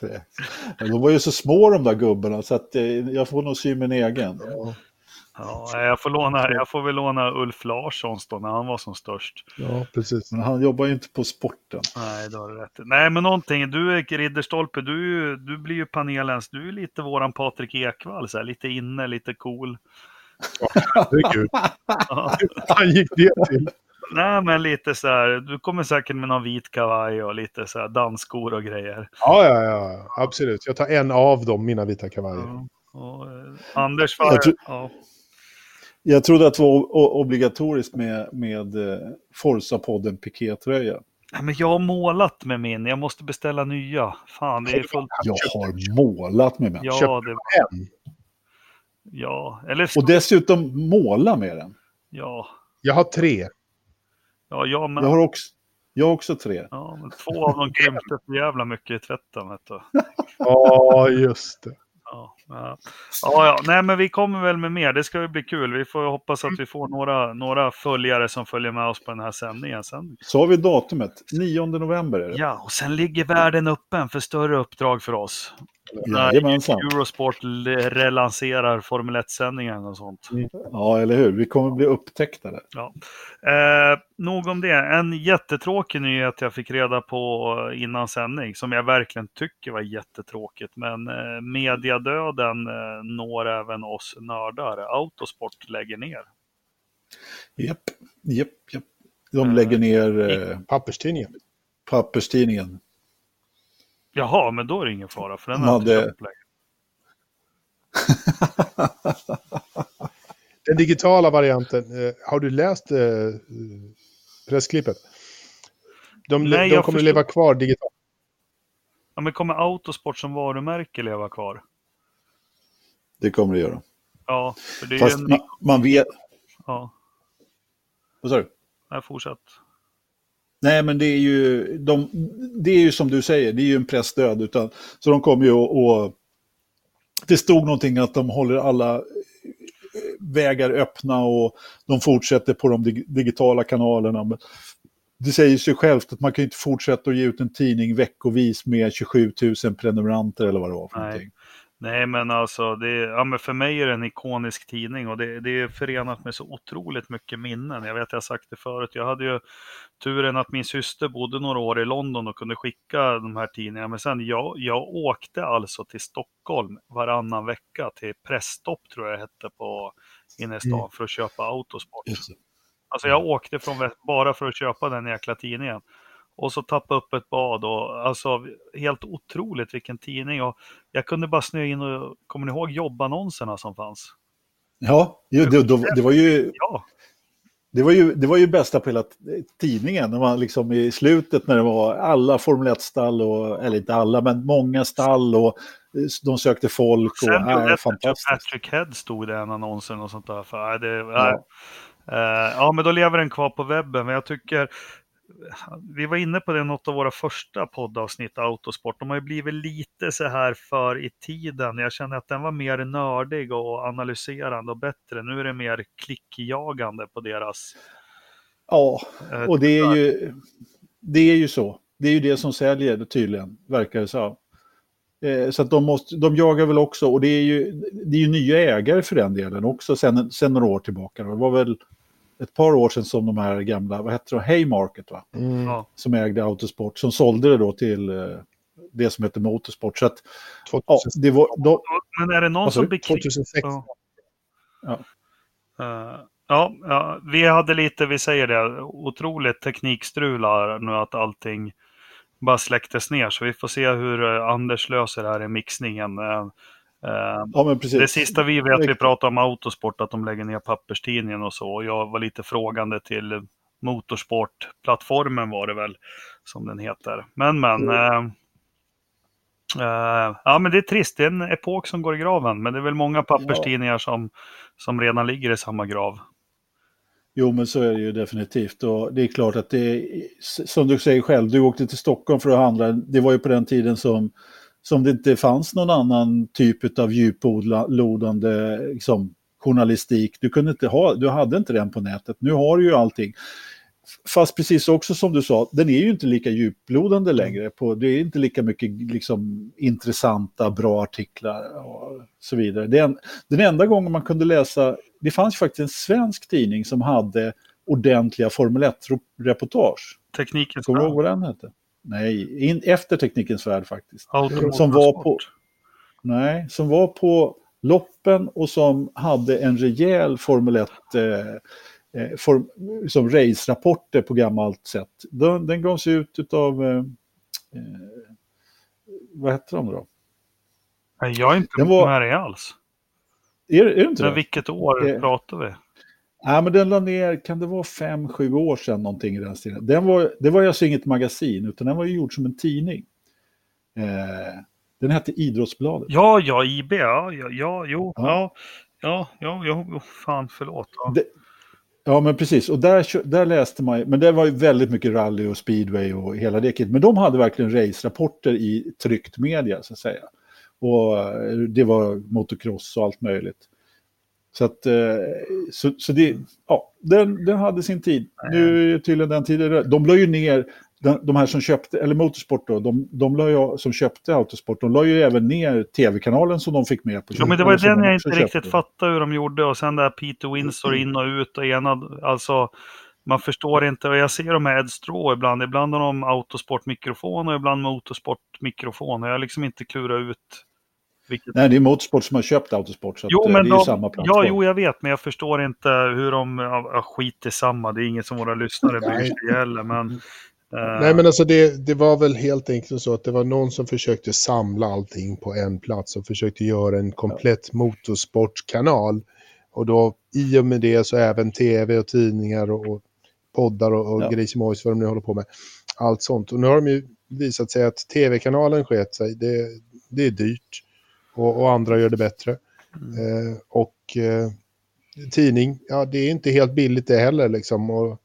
Ja, De var ju så små de där gubbarna så att eh, jag får nog sy min egen. Ja, Ja, jag, får låna, jag får väl låna Ulf Larssons då när han var som störst. ja precis. Men han jobbar ju inte på sporten. Nej, du har rätt. Nej, men någonting. Du är Ridderstolpe, du, du blir ju panelens, du är lite våran Patrik Ekwall, så här, lite inne, lite cool. Herregud, Ja. han gick det till. Nej, men lite så här, du kommer säkert med någon vit kavaj och lite så här dansskor och grejer. Ja, ja, ja, absolut. Jag tar en av dem, mina vita kavajer. Ja. Och, eh, Anders Jag far, tror- ja. Jag trodde att det var obligatoriskt med, med eh, Forza-podden pikétröja. Nej, men jag har målat med min, jag måste beställa nya. Fan, det är fullt. Jag har målat med den. Ja, Köpte det, En. ja, eller Och dessutom måla med den. ja, Jag har tre. Ja, ja, men, Jag har också, jag har också tre. ja, men två av dem krympte för jävla mycket i tvätten. Vet du. Ja, just det. Ja, ja. ja, ja, nej men vi kommer väl med mer. Det ska ju bli kul. Vi får hoppas att vi får några, några följare som följer med oss på den här sändningen sen. Så har vi datumet. 9 november är det. Ja, och sen ligger världen öppen för större uppdrag för oss. Jajamensan. Eurosport relanserar Formel 1-sändningen och sånt. Ja, eller hur? Vi kommer bli upptäckta där. Ja. Eh, nog om det. En jättetråkig nyhet jag fick reda på innan sändning, som jag verkligen tycker var jättetråkigt. Men eh, mediadöden eh, når även oss nördar. Autosport lägger ner. Japp, japp, japp. De lägger ner eh, Papperstidningen. papperstidningen. Jaha, men då är det ingen fara, för den De har jag inte köpt. Den digitala varianten, eh, har du läst eh, pressklippet? De, Nej, de kommer förstår. leva kvar digitalt. Ja, men kommer Autosport som varumärke leva kvar? Det kommer det göra. Ja, för det är Fast en... man, man vet... Ja, Vad sa du? nej, fortsätt. Nej, men det är ju, de, det är ju som du säger, det är ju en pressdöd. Utan, så de kommer ju att... och Det stod någonting att de håller alla eh, vägar öppna och de fortsätter på de dig digitala kanalerna. Men det säger sig självt att man kan inte fortsätta att ge ut en tidning veckovis med 27 000 prenumeranter eller vad det var för Nej. någonting. Nej, men alltså, det, ja, men för mig är det en ikonisk tidning och det, det är förenat med så otroligt mycket minnen. Jag vet, jag har sagt det förut, jag hade ju turen att min syster bodde några år i London och kunde skicka de här tidningarna. Men sen, jag, jag åkte alltså till Stockholm varannan vecka till Pressstopp, tror jag hette, på inne i stan Mm. för att köpa Autosport. Alltså jag åkte från Väst bara för att köpa den jäkla tidningen. Och så tappa upp ett bad och alltså helt otroligt vilken tidning. Och jag kunde bara snöa in och, kommer ni ihåg jobbannonserna som fanns? Ja, ju- det, det, det, var ju, Ja, det, var ju, det var ju bästa på hela tidningen. När man liksom I slutet när det var alla Formel 1-stall, och, eller inte alla, men många stall och eh, de sökte folk. Och, sen äh, äh, fantastiskt. Patrick Head stod det i en annonsen och sånt där. För, äh, det, Ja. ja. ja, men då lever den kvar på webben. Men jag tycker, vi var inne på det i något av våra första poddavsnitt, Autosport. De har ju blivit lite så här för i tiden. Jag känner att den var mer nördig och analyserande och bättre. Nu är det mer klickjagande på deras... Ja, eh, och det är ju, det är ju så. Det är ju det som säljer tydligen, verkar det så. Eh, Så att de, måste, de jagar väl också, och det är ju, det är ju nya ägare för den delen också sen, sen några år tillbaka. Det var väl ett par år sedan som de här gamla, vad heter det, Haymarket va? Mm. Som ägde Autosport, som sålde det då till eh, det som heter Motorsport. Så att, ja, 2006. det var, de, Men är det någon sa som klick... 2006. Ja. Ja. Eh, ja, ja, vi hade lite, vi säger det, otroligt teknikstrul här nu att allting bara släcktes ner. Så vi får se hur eh, Anders löser det här i mixningen. Eh, eh, ja det sista vi vet, vi pratar om Autosport, att de lägger ner papperstidningen och så. Jag var lite frågande till Motorsport-plattformen var det väl, som den heter. Men, men. Eh, eh, ja, men det är trist. Det är en epok som går i graven. Men det är väl många papperstidningar som, som redan ligger i samma grav. Jo, men så är det ju definitivt. Och det är klart att det är, som du säger själv, du åkte till Stockholm för att handla. Det var ju på den tiden som, som det inte fanns någon annan typ av djuplodande liksom, journalistik. Du, kunde inte ha, du hade inte den på nätet. Nu har du ju allting. Fast precis också som du sa, den är ju inte lika djuplodande längre. På, det är inte lika mycket liksom, intressanta, bra artiklar och så vidare. Den, den enda gången man kunde läsa, det fanns faktiskt en svensk tidning som hade ordentliga Formel 1-reportage. Teknikens Kommer du ihåg vad den hette? Nej, in, efter Teknikens Värld faktiskt. Automotorsport. Som var på- Nej, som var på loppen och som hade en rejäl Formel 1 eh, eh, form, som race-rapporter på gammalt sätt. Den, den gavs ut av, eh, eh, vad hette de då? Nej, jag är inte Den var- med dig alls. Är, är det inte Men det? vilket år Det- pratar vi? Nej, men den la ner, kan det vara fem, sju år sedan någonting i den stilen. Den var, det var alltså inget magasin, utan den var ju gjord som en tidning. Eh, den hette Idrottsbladet. Ja, ja, IB, ja, ja, ja jo, Ja. ja, ja, ja, ja, fan, förlåt. Ja. Det, ja, men precis. Och där, där läste man men det var ju väldigt mycket rally och speedway och hela det. Men de hade verkligen race-rapporter i tryckt media, så att säga. Och eh, det var motocross och allt möjligt. Så att, eh, så, så det, ja, den, den hade sin tid. Nu är tydligen den tiden, de la ju ner, de, här som köpte, eller Motorsport då, de, de ju, som köpte Autosport, de la ju även ner tv-kanalen som de fick med på Ja, men det var den de jag inte riktigt köpte. fattade hur de gjorde. Och sen där Peter Winsor in och ut och ena, alltså man förstår inte. Och jag ser de här Ed Straw ibland. Ibland har de autosportmikrofon och ibland motorsportmikrofon. Och jag har liksom inte klurat ut vilket. Nej, det är Motorsport som har köpt Autosport, så Jo, eh, men det är ju de, samma plattform. ja, jo, jag vet, men jag förstår inte hur de, ja, ja, skit i samma, det är inget som våra lyssnare bryr sig heller, men... eh, Nej, men alltså det, det var väl helt enkelt så att det var någon som försökte samla allting på en plats och försökte göra en komplett motorsportkanal. Och då i och med det så även tv och tidningar och, och poddar och, och Ja. grejsimojs vad de nu håller på med. Allt sånt. Och nu har de ju visat sig att tv-kanalen sket sig. Det, det är dyrt. Och, och andra gör det bättre. Eh, och eh, tidning, ja det är inte helt billigt det heller liksom. Och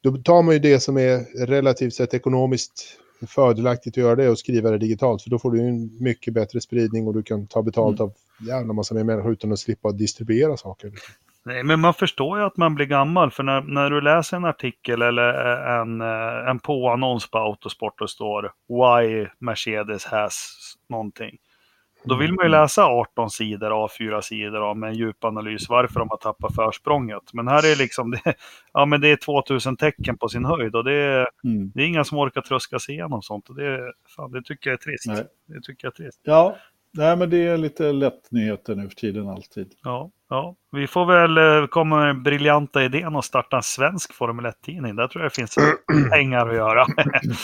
då tar man ju det som är relativt sett ekonomiskt fördelaktigt att göra det och skriva det digitalt. För då får du en mycket bättre spridning och du kan ta betalt av jävla massa mer människor utan att slippa distribuera saker. Nej, men man förstår ju att man blir gammal, för när, när du läser en artikel eller en, eh, en påannons på Autosport och står Why Mercedes has någonting. Då vill man ju Mm. läsa 18 sidor, A4-sidor med en djup analys varför de har tappat försprånget. Men här är liksom, det, ja men det är 2000 tecken på sin höjd och det är, Mm. det är inga som orkar tröska sig igenom sånt. Och det, fan, det tycker jag är trist. Nej. Det tycker jag är trist. Ja, nej, men det är lite lätt nyheter nu för tiden alltid. Ja, ja. Vi får väl eh, komma med den briljanta idén att starta en svensk Formel 1-tidning. Där tror jag det finns pengar att göra.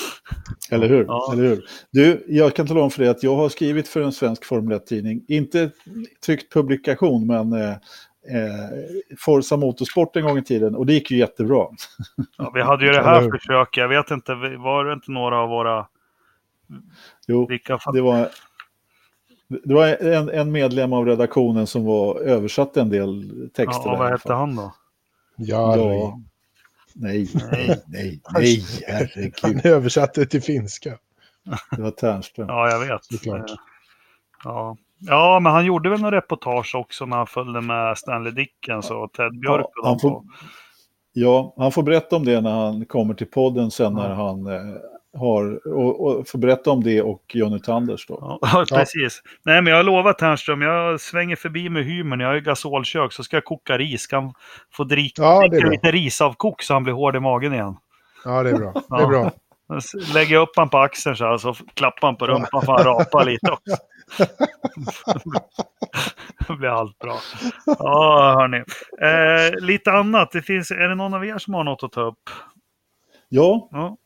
Eller hur? Ja. Eller hur? Du, jag kan tala om för dig att jag har skrivit för en svensk Formel 1-tidning. Inte tryckt publikation, men eh, eh, Forza Motorsport en gång i tiden. Och det gick ju jättebra. Ja, vi hade ju det här försöket. Jag vet inte, var det inte några av våra... Jo, det var, det var en, en medlem av redaktionen som var översatte en del texter. Ja, vad hette han då? Ja, Ja. Nej, Nej. nej, nej, herregud. Han översatte till finska. Det var Ternström. Ja, jag vet. Såklart. Eh, Ja. ja, men han gjorde väl någon reportage också när han följde med Stanley Dickens och Ted Björk. och han får- Ja, han får berätta om det när han kommer till podden sen när Ja. han eh, har, och, och får berätta om det och Johnny Tanders då. Ja, precis. Nej, men jag har lovat Ternström, jag svänger förbi med hymern. Jag har ju gasolkök, så ska jag koka ris. Ska han få dricka, Ja, det dricka lite risavkok så han blir hård i magen igen. Ja, det är bra. Det Ja. är bra. Lägger jag upp han på axeln så här, så klappar han på rumpan för han rapar lite också. Då blir allt bra. Ja, hörni. Eh, lite annat. Det finns, är det någon av er som har något att ta upp? Ja, Ja,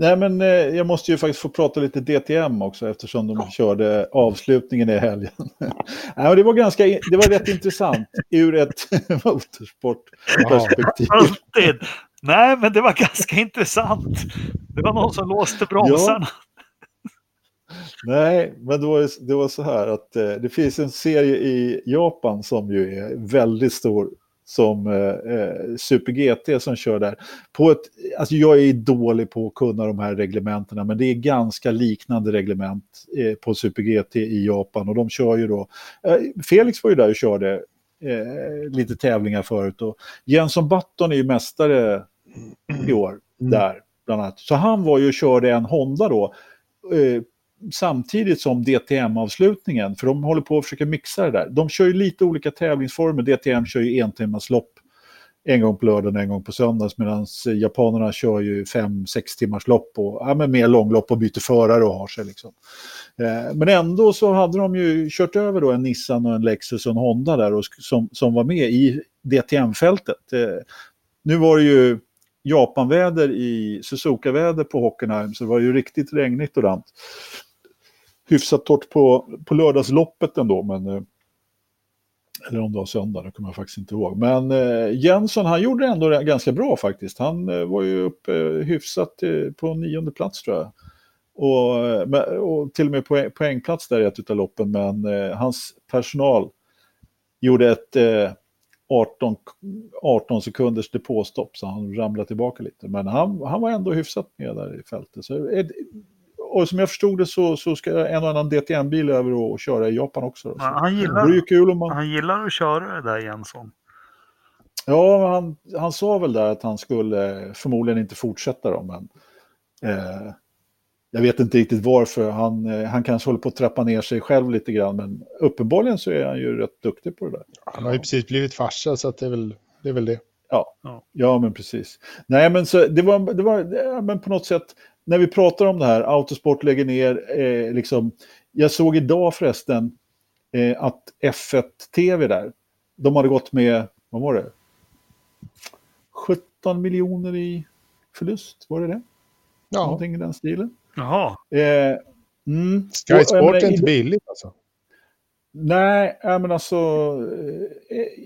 nej men eh, jag måste ju faktiskt få prata lite DTM också eftersom de körde avslutningen i helgen. nej, det var ganska, det var rätt intressant ur ett motorsportperspektiv. alltid. Nej, men det var ganska intressant. Det var någon som låste bromsarna. Nej, men det var, det var så här att eh, det finns en serie i Japan som ju är väldigt stor som eh, eh, Super GT som kör där. På ett, alltså jag är dålig på att kunna de här reglementena men det är ganska liknande reglement eh, på Super GT i Japan och de kör ju då, eh, Felix var ju där och körde eh, lite tävlingar förut och Jenson Button är ju mästare i år Mm. där bland annat. Så han var ju och körde en Honda då eh, samtidigt som DTM-avslutningen, för de håller på att försöka mixa det där. De kör ju lite olika tävlingsformer. DTM kör ju en lopp en gång på lördagen och en gång på söndags medan japanerna kör ju fem, sex timmars lopp och ja, men mer långlopp och byter förare och har sig. Liksom. Eh, men ändå så hade de ju kört över då en Nissan och en Lexus och en Honda där och, som, som var med i DTM-fältet. Eh, nu var det ju Japanväder i Suzuka-väder på Hockenheim så det var ju riktigt regnigt och dant. Hyfsat torrt på, på lördagsloppet ändå men eh, eller om det var söndag, det kommer jag faktiskt inte ihåg. Men eh, Jensson, han gjorde det ändå ganska bra faktiskt. Han eh, var ju uppe eh, hyfsat eh, på nionde plats tror jag. Och, eh, och till och med poäng, poängplats där i ett av loppen. Men eh, hans personal gjorde ett eh, 18, 18 sekunders depåstopp så han ramlade tillbaka lite. Men han, han var ändå hyfsat med där i fältet. Så, eh, och som jag förstod det så, så ska en och annan DTM-bil över och, och köra i Japan också. Han, han, det ju gillar, kul om man... han gillar att köra det där Jensson. Ja, han, han sa väl där att han skulle förmodligen inte fortsätta då, men eh, jag vet inte riktigt varför. Han, eh, han kanske håller på att trappa ner sig själv lite grann, men uppenbarligen så är han ju rätt duktig på det där. Han har ju precis blivit farsa så att det, är väl, det är väl det. Ja, Ja. ja men precis. Nej, men så, det var, det var ja, men på något sätt, när vi pratar om det här, Autosport lägger ner, eh, liksom, jag såg idag förresten eh, att F1 TV där, de hade gått med, vad var det? 17 miljoner i förlust, var det det? Ja, Någonting i den stilen. Jaha, Eh, mm. Sky jag Sport är inte billigt alltså. Nej, men alltså... Eh,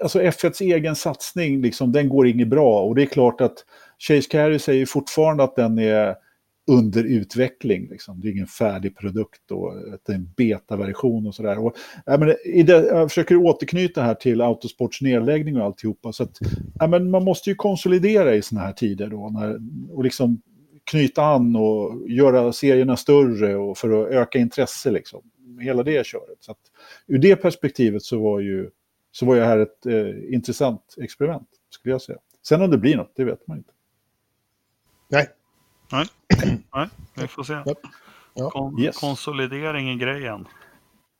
alltså F1s egen satsning, liksom, den går inget bra. Och det är klart att Chase Carey säger fortfarande att den är under utveckling. Liksom. Det är ingen färdig produkt och det är en betaversion och sådär. Och, ja, men det, jag försöker återknyta här till Autosports nedläggning och alltihopa. Så att, ja, men man måste ju konsolidera i sådana här tider då. När, och liksom knyta an och göra serierna större och för att öka intresse. Liksom. hela det köret. Så att, ur det perspektivet så var ju så var det här ett eh, intressant experiment, skulle jag säga. Sen om det blir något, det vet man inte. Nej. Nej, Nej vi får se. Ja. Kon Yes. Konsolidering i grejen.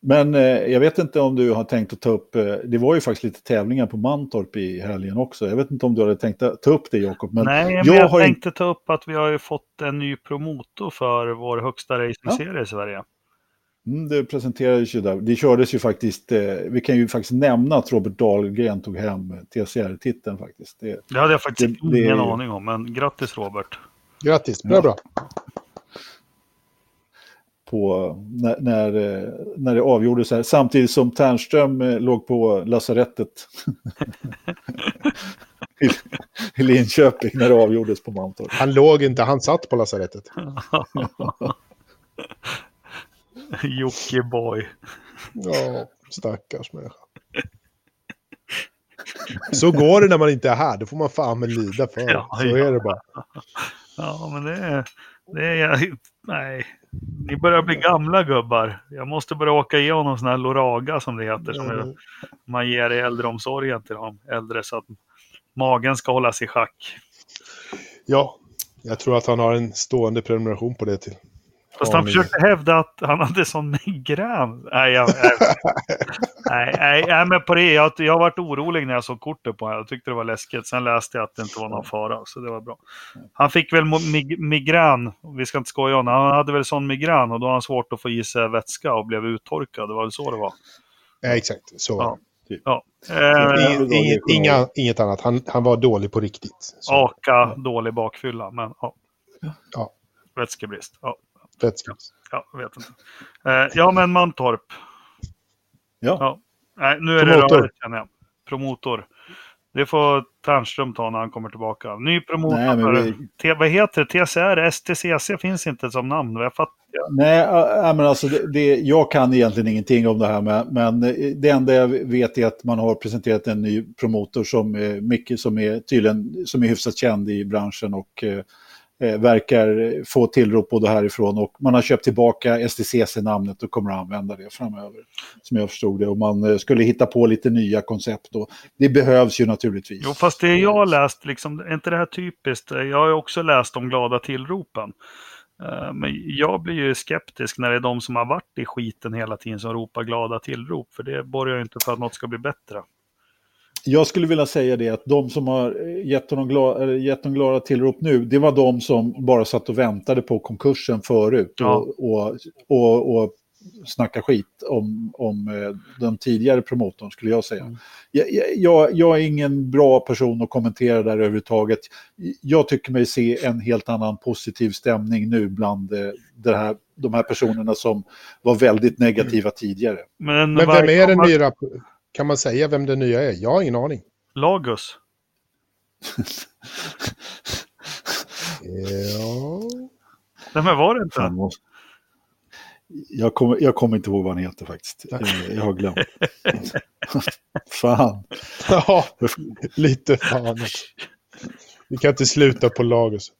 Men eh, jag vet inte om du har tänkt att ta upp, eh, det var ju faktiskt lite tävlingar på Mantorp i helgen också. Jag vet inte om du hade tänkt att ta upp det Jakob. Men Nej, men jag jag, har tänkte ta upp att vi har ju fått en ny promotor för vår högsta racingserie i Sverige. Mm, det presenterades ju där. Det kördes ju faktiskt, eh, vi kan ju faktiskt nämna att Robert Dahlgren tog hem TCR-titeln faktiskt. Det, Det hade jag faktiskt Det- det- ingen aning om, men grattis Robert. Grattis, bra bra. på när, när, eh, när det avgjordes här. Samtidigt som Ternström eh, låg på lasarettet i, i Linköping när det avgjordes på Mantorp. Han låg inte, han satt på lasarettet. Jockiboi. Ja, stackars människa. Så går det när man inte är här, då får man fan med lida för. Ja, Så ja. är det bara. Ja, men det är... Det är nej, ni börjar bli gamla gubbar. Jag måste börja åka igenom sån här Loraga som det heter. Som Mm. man ger i äldreomsorgen till de äldre så att magen ska hållas i schack. Ja, jag tror att han har en stående prenumeration på det till. Fast han försökte hävda att han hade sån migrän. Nej, jag, nej, nej, nej, men på det. Jag, jag varit orolig när jag såg kortet på honom. Jag tyckte det var läskigt. Sen läste jag att det inte var någon fara, så det var bra. Han fick väl mig, migrän, vi ska inte skoja om. Han hade väl sån migrän och då har han svårt att få i sig vätska och blev uttorkad. Det var väl så det var. Ja, exakt, så var Ja. det. Ja. Ja. Eh, Inget, inget, inga, inget annat, han, han var dålig på riktigt. Så, aka, dålig bakfylla, men ja. Ja. Vätskebrist. Ja, vätska. ja, jag vet inte. Eh, ja, men Mantorp. Ja. Ja. Nej, nu är Promotor. det rörigt känner jag. Promotor. Det får Ternström ta när han kommer tillbaka. Ny promotor. Nej, vi- vad heter det? TCR? STCC finns inte som namn. Jag fattar. Nej, äh, men alltså det, det, jag kan egentligen ingenting om det här, men, men eh, det enda jag vet är att man har presenterat en ny promotor som, eh, Micke, som är tydligen som är hyfsat känd i branschen och eh, eh, verkar få tillrop både härifrån och man har köpt tillbaka STCC-namnet och kommer att använda det framöver, som jag förstod det. Och man eh, skulle hitta på lite nya koncept och det behövs ju naturligtvis. Jo, fast det jag har läst, liksom, är inte det här typiskt? Jag har också läst om glada tillropen. Eh, Men jag blir ju skeptisk när det är de som har varit i skiten hela tiden som ropar glada tillrop. För det borgar ju inte för att något ska bli bättre. Jag skulle vilja säga det att de som har gett honom, glada, gett honom glada tillrop nu, det var de som bara satt och väntade på konkursen förut Ja. och, och, och, och snacka skit om, om eh, den tidigare promotorn skulle jag säga. Mm. Jag, jag, jag är ingen bra person att kommentera där överhuvudtaget. Jag tycker mig se en helt annan positiv stämning nu bland eh, det här, de här personerna som var väldigt negativa tidigare. Men, Men vem är den nya? Kan man säga vem den nya är? Jag har ingen aning. Lagus. Ja. Nej, men var det inte? Jag kommer, jag kommer inte ihåg vad han heter faktiskt. Jag har glömt. Fan. ja, lite fan. Vi kan inte sluta på Lagos.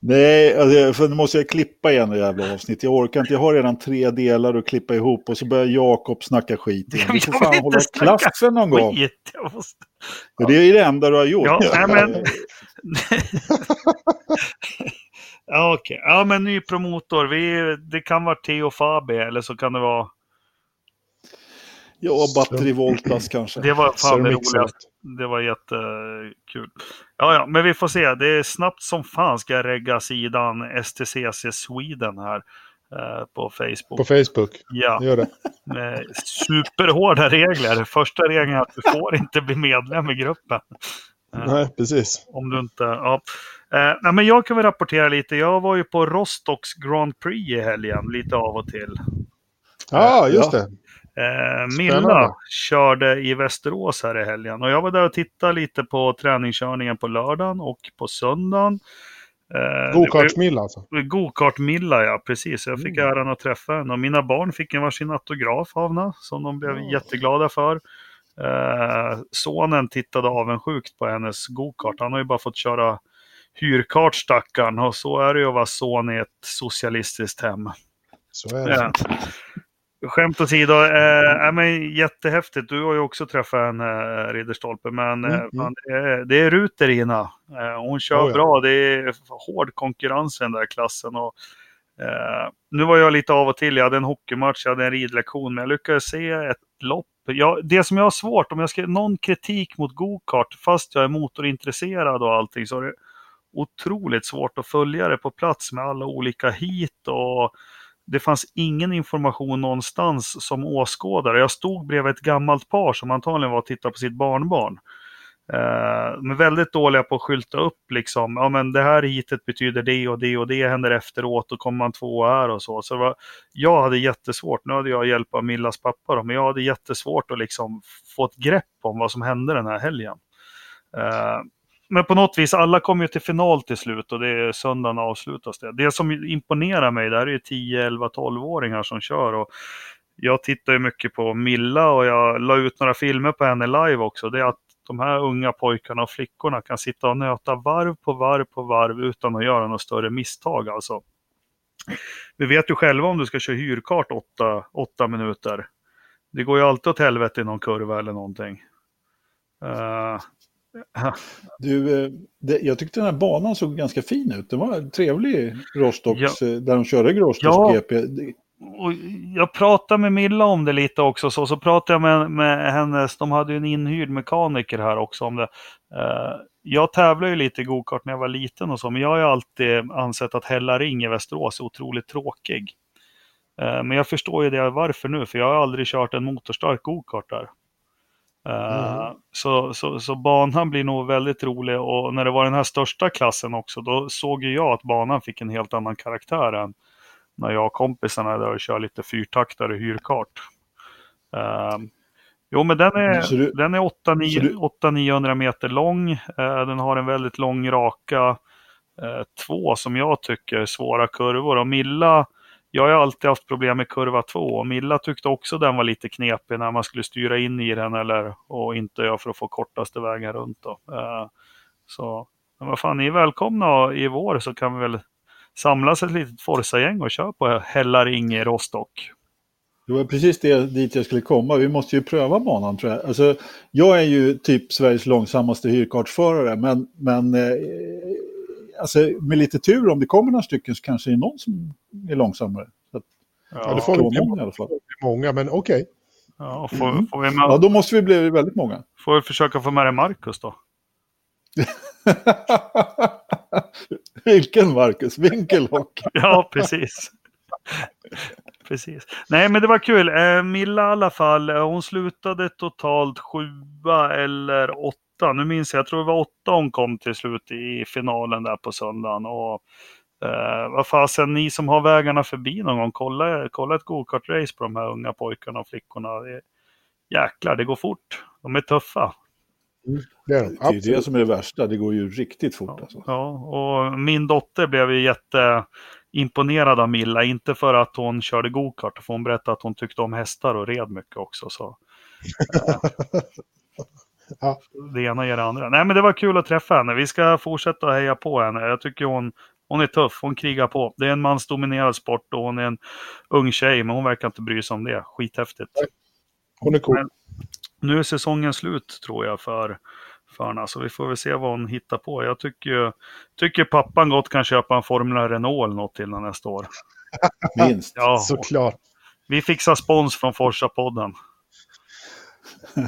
Nej, alltså, för nu måste jag klippa igen det jävla avsnitt. Jag orkar inte. Jag har redan tre delar att klippa ihop och så börjar Jakob snacka skit igen. Du får Jag fan hålla klaffen någon gång. Skit, måste... Ja. Det är det enda du har gjort. Ja, nej, men... ja, okej. Ja, men ny promotor. Vi, det kan vara Theo Fabi eller så kan det vara... Ja, batterivoltas kanske. Det var fan det roligaste. Det var jättekul. Ja, ja, men vi får se. Det är snabbt som fan ska jag regga sidan STCC Sweden här eh, på Facebook. På Facebook. ja, Gör det. med superhårda regler. Första regeln är att du får inte bli medlem i gruppen. Eh, Nej, precis. Om du inte... Ja. Eh, men jag kan väl rapportera lite. Jag var ju på Rostocks Grand Prix i helgen, lite av och till. Ja, just Ja. det. Eh. Milla körde i Västerås här i helgen. Och jag var där och tittade lite på träningskörningen på lördagen och på söndagen. Eh, Gokartsmilla alltså. Gokart-Milla, ja precis. Jag fick Mm. äran att träffa henne. Och mina barn fick en varsin autograf av henne som de blev Ja. jätteglada för. Eh, sonen tittade avundsjukt på hennes gokart. Han har ju bara fått köra hyrkart stackarn. Och så är det ju att vara son i ett socialistiskt hem. Så är det. Ja. Skämt åsido, eh, men jättehäftigt. Du har ju också träffat en eh, Ridderstolpe, men eh, Mm, fan, det, är, det är Ruterina. Eh, hon kör Oh, ja. bra. Det är hård konkurrens i den där klassen. Och, nu var jag lite av och till. Jag hade en hockeymatch, jag hade en ridlektion, men jag lyckades se ett lopp. Jag, det som jag har svårt, om jag ska någon kritik mot gokart, fast jag är motorintresserad och allting, så är det otroligt svårt att följa det på plats med alla olika hit och det fanns ingen information någonstans som åskådare. Jag stod bredvid ett gammalt par som antagligen var och tittade på sitt barnbarn. Eh, men väldigt dåliga på att skylta upp liksom, ja men det här hitet betyder det och det och det händer efteråt och kommer man två här och så. Så det var, jag hade jättesvårt, nu hade jag hjälp av Millas pappa då, men jag hade jättesvårt att liksom få ett grepp om vad som hände den här helgen. Eh, men på något vis, alla kommer ju till final till slut och det är söndagen avslutas det. Det som imponerar mig, det här är ju 10, 11, 12-åringar som kör och jag tittar ju mycket på Milla och jag la ut några filmer på henne live också. Det är att de här unga pojkarna och flickorna kan sitta och nöta varv på varv på varv utan att göra något större misstag alltså. Vi vet ju själva om du ska köra hyrkart åtta, åtta minuter. Det går ju alltid åt helvete i någon kurva eller någonting. Eh, du, eh, det, jag tyckte den här banan såg ganska fin ut. Det var en trevlig Rostocks, eh, där de körde Rostocks Ja. GP. Och jag pratade med Milla om det lite också, så, så pratade jag med, med hennes, de hade ju en inhyrd mekaniker här också om det. Eh, jag tävlade ju lite i gokart när jag var liten och så, men jag har ju alltid ansett att Hälla Ring i Västerås är otroligt tråkig. Eh, men jag förstår ju det varför nu, för jag har aldrig kört en motorstark gokart där. Eh, så, så, så banan blir nog väldigt rolig och när det var den här största klassen också, då såg jag att banan fick en helt annan karaktär än när jag och kompisarna är där och kör lite fyrtaktare hyrkart. Um, jo, men den är, du- den är så du- 800-900 meter lång. Eh, den har en väldigt lång raka. eh, två som jag tycker är svåra kurvor. Och Milla, jag har alltid haft problem med kurva två. Och Milla tyckte också den var lite knepig när man skulle styra in i den eller och inte göra för att få kortaste vägen runt. Då. Eh, så, men vad fan, ni är välkomna i vår så kan vi väl samlas ett litet Forza-gäng och köra på Hällaring i Rostock. Det var precis det dit jag skulle komma. Vi måste ju pröva banan tror jag. Alltså, jag är ju typ Sveriges långsammaste hyrkartsförare, men, men eh, alltså, med lite tur om det kommer några stycken så kanske det är någon som är långsammare. Så att, Ja, det får ja, vi någon i alla fall. många, men okej. Ja, och får, Mm. får, Ja, då måste vi bli väldigt många. får vi försöka få med dig Marcus då. Vilken Marcus, Winkelhock. Ja, precis. precis. Nej, men det var kul. Eh, Milla i alla fall, eh, hon slutade totalt sjua eller åtta. Nu minns jag, jag tror det var åtta hon kom till slut i finalen där på söndagen. Och, eh, vad fasen, ni som har vägarna förbi någon gång, kolla, kolla ett go-kart-race på de här unga pojkarna och flickorna. Det, jäklar, det går fort. De är tuffa. Det är de. Det är det som är det värsta, det går ju riktigt fort. Alltså. Ja, och min dotter blev ju jätteimponerad av Milla. Inte för att hon körde gokart, för hon berättade att hon tyckte om hästar och red mycket också. Så. Ja. Det ena ger det andra. Nej, men det var kul att träffa henne. Vi ska fortsätta att heja på henne. Jag tycker hon, hon är tuff, hon krigar på. Det är en mansdominerad sport och hon är en ung tjej, men hon verkar inte bry sig om det. Skithäftigt. Hon är cool. Men- Nu är säsongen slut tror jag för, för henne, så vi får väl se vad hon hittar på. Jag tycker, tycker pappan gott kan köpa en Formula Renault eller något till nästa år. Minst. Ja, Såklart. vi fixar spons från Forsa-podden.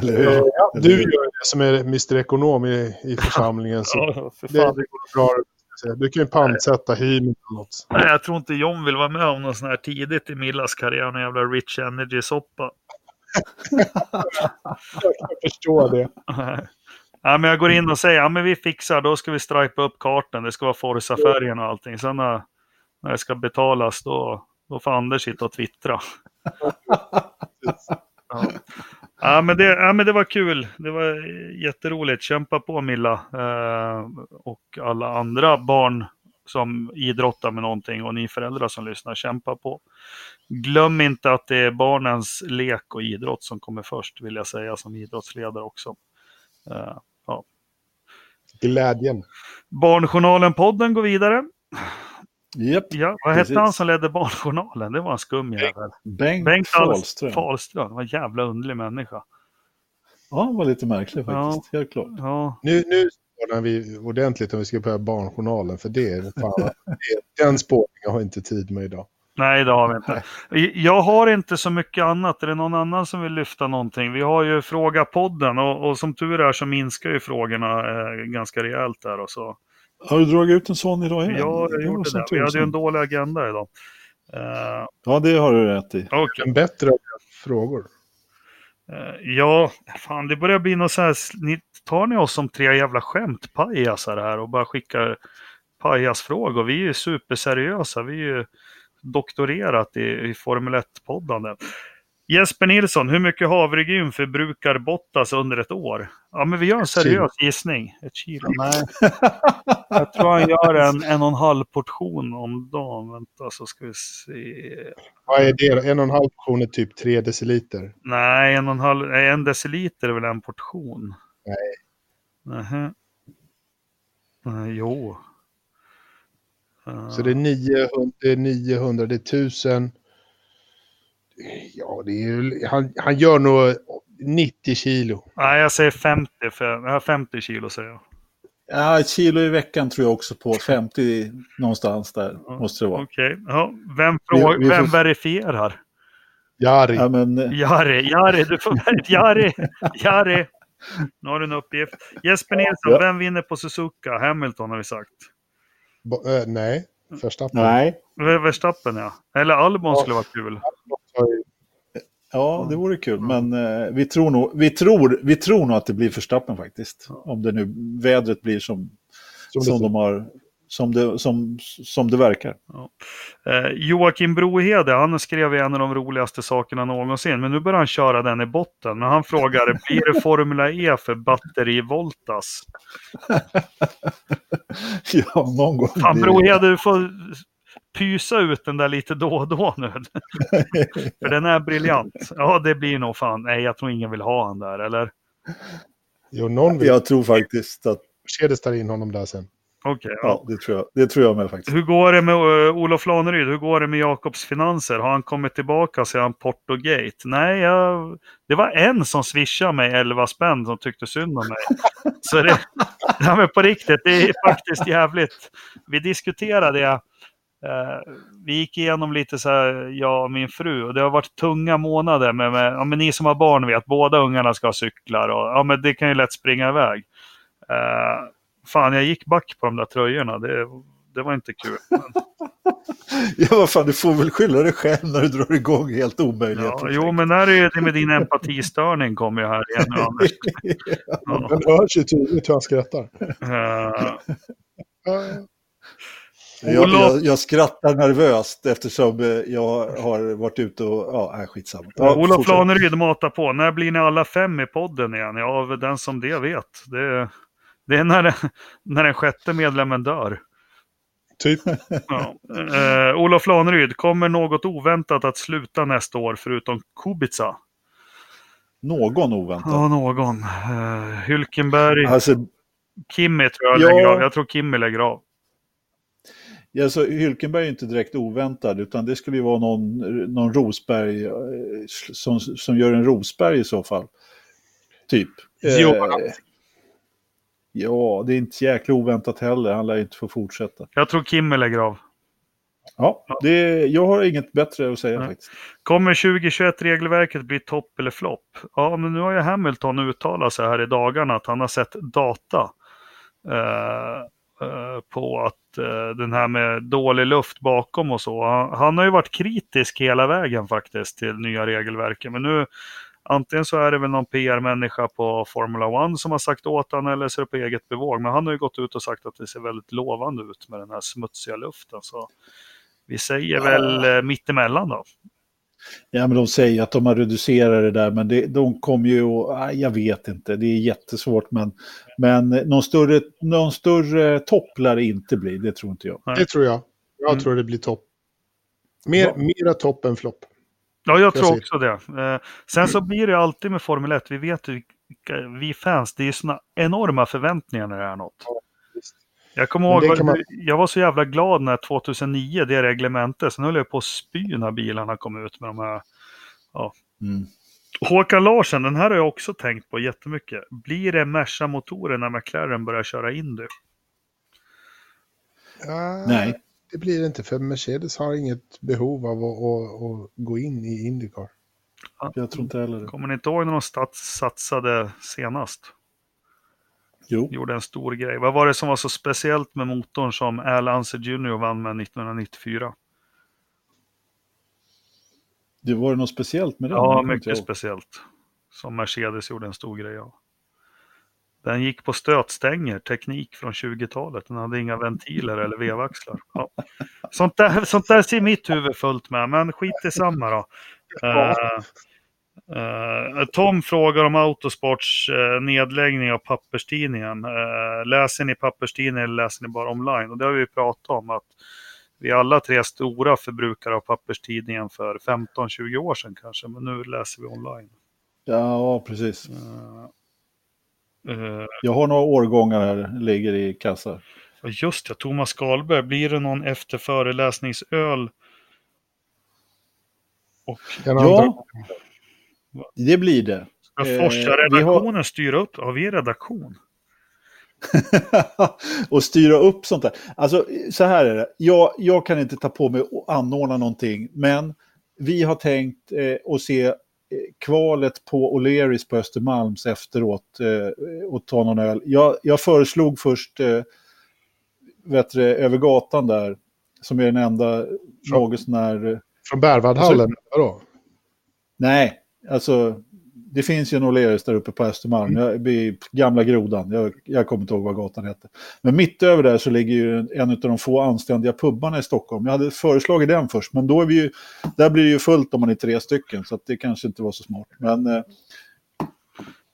Eller hur? Ja, du gör det som är Mr Ekonom i, i församlingen. Så Ja, för det, fan. det går bra. Du kan ju pantsätta Hymen eller något. Nej, jag tror inte John vill vara med om något sånt här tidigt i Millas karriär. Någon jävla Rich Energy-soppa. Jag förstår det. Ja, men jag går in och säger ja, men vi fixar, då ska vi stripa upp kartan. Det ska vara Forza-färgen och allting. Sen när, när det ska betalas, då, då får Anders sitta och twittra. Ja. Ja, men det, ja, men det var kul. Det var jätteroligt. Kämpa på Milla. Eh, och alla andra barn som idrottar med någonting och ni föräldrar som lyssnar, kämpa på. Glöm inte att det är barnens lek och idrott som kommer först, vill jag säga som idrottsledare också. Eh, Glädjen. Barnjournalen-podden går vidare. Japp, Ja, vad Precis. hette han som ledde Barnjournalen? Det var en skum jävel. Bengt, Bengt Fahlström. Fahlström. Det var en jävla underlig människa. Ja, han var lite märklig faktiskt, helt klart. Ja, Nu, nu spånar vi ordentligt om vi ska börja Barnjournalen, för det är fan, den spårningen har inte tid med idag. nej det har vi inte. Jag har inte så mycket annat. Är det någon annan som vill lyfta någonting? Vi har ju Fråga podden och, och som tur är så minskar ju frågorna eh, ganska rejält där. Och så. Har du dragit ut en sån idag igen? Ja, jag gjorde det. Vi hade ju en dålig agenda idag. Eh, Ja, det har du rätt i. Okej. En bättre frågor. Eh, Ja, fan det börjar bli något så här, ni, tar ni oss som tre jävla skämtpajasar här och bara skickar pajasfrågor? Vi är ju superseriösa, vi är ju doktorerat i, i Formel 1-poddande. Jesper Nilsson, hur mycket havregryn förbrukar Bottas under ett år? Ja, men vi gör en seriös gissning. Ett kilo? Nej. Jag tror han gör en en och en halv portion om dagen. Vänta så ska vi se. Vad är det? En och en halv portion är typ tre deciliter. Nej, en, och en, halv, en deciliter är väl en portion? Nej. Nähä. Nej, jo. Så det är 900, det är 900, det är 1000. Ja, det är, ju- han, han gör nog 90 kilo. Nej, jag säger 50. För, jag har 50 kilo säger jag. Ja, kilo i veckan tror jag också på. 50 någonstans där måste det vara. Okej. Ja, vem, fråga, Vi- vi får- vem verifierar? Jari. Ja, men, eh, Jari, Jari, du får Jari, Jari. Nu har du en uppgift. Jesper Nilsson, Ja. vem vinner på Suzuka? Hamilton har vi sagt. Bo, eh, nej, Verstappen. nej. Verstappen ja. Eller Albon Ja. skulle vara kul. Ja, det vore kul. Men eh, vi, tror nog, vi, tror, vi tror nog att det blir Verstappen faktiskt. Om det nu vädret blir som, Som som, de har, som, det, som, som det verkar. Eh, Joakim Brohede, han skrev en av de roligaste sakerna någonsin. Men nu börjar han köra den i botten. Men han frågar, blir det Formula E för batterivoltas? ja, någon gång. Fan. Brohede, du får pysa ut den där lite då och då nu. för den är briljant. Ja, det blir nog fan. Nej, jag tror ingen vill ha han där, eller? Jo, någon vill. Jag tror faktiskt att, Mercedes tar in honom där sen. Okej, ja. ja, det tror jag, det tror jag med faktiskt. Hur går det med uh, Olof Laneryd? Hur går det med Jakobs finanser? Har han kommit tillbaka sedan Portogate? Nej, jag... det var en som swishade mig 11 spänn som tyckte synd om mig. Så det, ja, men på riktigt, det är faktiskt jävligt. Vi diskuterade det. Vi gick igenom lite så här, jag och min fru, och det har varit tunga månader. Med, med, ja, men ni som har barn vet, båda ungarna ska ha cyklar och ja, men det kan ju lätt springa iväg. Eh, fan, jag gick back på de där tröjorna. Det, det var inte kul. Men, Ja, vad fan, du får väl skylla dig själv när du drar igång helt omöjliga ja, projekt. jo, men när är det med din empatistörning kommer ju här igen nu, Anders. Ja, Men hörs ju tydligt hur han skrattar. eh, Eh, Jag, jag, jag skrattar nervöst eftersom eh, jag har varit ute och... Ja, nej, skitsamma. Ja, Olof fortsätt. Laneryd matar på. När blir ni alla fem i podden igen? Ja, den som det vet. Det, det är när, när den sjätte medlemmen dör. typ. Ja. Eh, Olof Laneryd, kommer något oväntat att sluta nästa år förutom Kubica? Någon oväntad. Ja, någon. Uh, Hylkenberg, Alltså, Kimmy tror jag Ja. lägger av. Jag tror Kimmy lägger av. alltså, Hylkenberg är inte direkt oväntad, utan det skulle ju vara någon, någon Rosberg eh, som, som gör en Rosberg i så fall. Typ. Giovinazzi. Eh, ja, det är inte jäkla oväntat heller. Han lär inte få fortsätta. Jag tror Kimmy lägger av. Ja, det, jag har inget bättre att säga Nej. faktiskt. Kommer 2021-regelverket bli topp eller flopp? Ja, men nu har ju Hamilton uttalat sig här i dagarna att han har sett data eh, eh, på att eh, den här med dålig luft bakom och så. Han, han har ju varit kritisk hela vägen faktiskt till nya regelverket. Men nu antingen så är det väl någon PR-människa på Formula 1 som har sagt åt honom eller så är det på eget bevåg. Men han har ju gått ut och sagt att det ser väldigt lovande ut med den här smutsiga luften. Så vi säger väl eh, mittemellan då. Ja, men de säger att de har reducerat det där, men det, de kommer ju att... Jag vet inte, det är jättesvårt, men, men någon, större, någon större topp lär det inte bli, det tror inte jag. Det tror jag. Jag Mm. tror det blir topp. Mer, Ja. Mera topp än flopp. Ja, jag tror också det. Eh, sen så blir det alltid med Formel 1, vi vet ju, vi fans, det är såna enorma förväntningar när det är något. Jag kommer ihåg, man- jag var så jävla glad när 2009, det reglementet, sen höll jag på att spy när bilarna kom ut med de här. Mm. Håkan Larsen, den här har jag också tänkt på jättemycket. Blir det Merca-motorer när McLaren börjar köra Indy? Ja, Nej. Det blir det inte, för Mercedes har inget behov av att, att, att gå in i Indycar. Jag tror inte heller det. Kommer ni inte ihåg när de satsade senast? Jo, Gjorde en stor grej. Vad var det som var så speciellt med motorn som Al Unser Jr vann med 1994? det var något speciellt med den? Ja, mycket speciellt. Som Mercedes gjorde en stor grej av. Den gick på stötstänger, teknik från 20-talet. Den hade inga ventiler eller vevaxlar. Ja. Sånt, där, sånt där ser mitt huvud fullt med, men skit i samma då. Eh, eh, Tom frågar om Autosports uh, nedläggning av papperstidningen. Eh, läser ni papperstidningen eller läser ni bara online? Och det har vi ju pratat om att vi är alla tre stora förbrukare av papperstidningen för 15-20 år sedan kanske, men nu läser vi online. Ja, precis. Jag har några årgångar här, ligger i kassar. och just det, Thomas Skalberg, blir det någon efter föreläsningsöl? Och Ja, andra- det blir det. ska Eh, Forsa-redaktionen styra upp? Har vi redaktion? och styra upp sånt där. Alltså, så här är det. Jag, jag kan inte ta på mig att anordna någonting, men vi har tänkt eh, att se eh, kvalet på O'Learys på Östermalms efteråt eh, och ta någon öl. Jag, jag föreslog först eh, vet du, över gatan där, som är den enda något sån här... Från Berwaldhallen, vadå? Nej, alltså det finns ju en O'Learys där uppe på Östermalm. Jag, gamla grodan. Jag, jag kommer inte ihåg vad gatan heter. Men mitt över där så ligger ju en, en av de få anständiga pubbarna i Stockholm. Jag hade föreslagit den först, men då är vi ju, där blir det ju fullt om man är tre stycken. Så det kanske inte var så smart. Men, eh,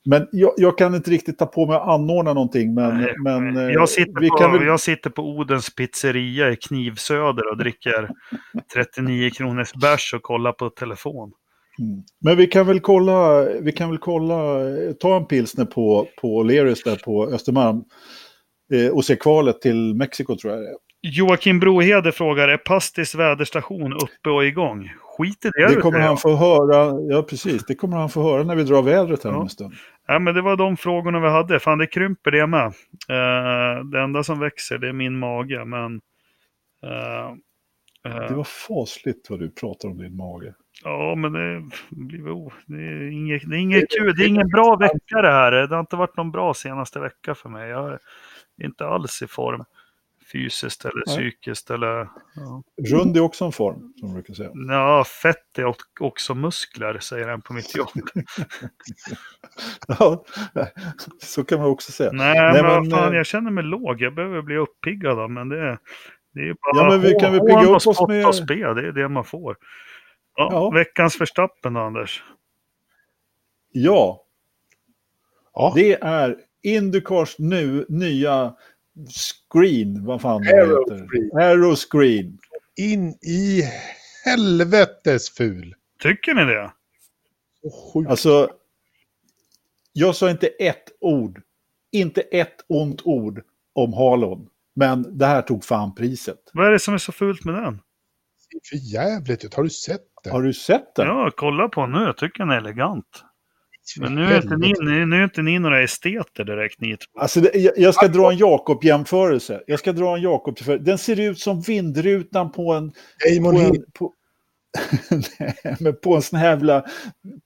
men jag, jag kan inte riktigt ta på mig att anordna någonting. Men, Nej, men eh, Jag sitter, på, väl... jag sitter på Odens pizzeria i Knivsöder och dricker 39 kronors bärs och kollar på telefon. Mm. Men vi kan väl kolla, vi kan väl kolla, ta en pilsner på, på O'Learys där på Östermalm. Eh, och se kvalet till Mexiko tror jag det är. Joakim Brohede frågar, är Pastis väderstation uppe och igång? Skit i det. Det kommer han få höra, ja precis, det kommer han få höra när vi drar vädret här Ja. om en stund. Ja, men det var de frågorna vi hade. Fan, det krymper det med. Eh, det enda som växer, det är min mage, men... eh, eh, Det var fasligt vad du pratar om din mage. Ja, men det blir väl... o- Det är inget, det är inget kul. Det är ingen bra vecka det här. Det har inte varit någon bra senaste vecka för mig. Jag är inte alls i form. Fysiskt eller Nej. psykiskt eller... Ja, Rund är också en form, som man brukar säga. ja fett är ock- också muskler, säger en på mitt jobb. Ja, så kan man också säga. Nej, Nej, men, men, fan, eh, jag känner mig låg. Jag behöver bli uppiggad men det, det är bara Ja, men vi kan väl pigga upp oss med- och spe. Det är det man får. Ja, Ja. Veckans förstappen då, Anders. Ja, Ja, det är Indycars nu nya screen, vad fan det Aero heter. screen. Aero screen. in i helvetes ful. Tycker ni det? Alltså, jag sa inte ett ord, inte ett ont ord om Halon. Men det här tog fan priset. Vad är det som är så fult med den? Det ser för jävligt ut. Har du sett det? Har du sett den? Ja, kolla på nu. Jag tycker den är elegant. Men nu är, inte ni, nu är inte ni några esteter direkt, ni. Alltså, det, jag, jag ska dra en Jakob-jämförelse. Jag ska dra en Jakob Den ser ut som vindrutan på en... Damon På en på, Nej, men på en sån här jävla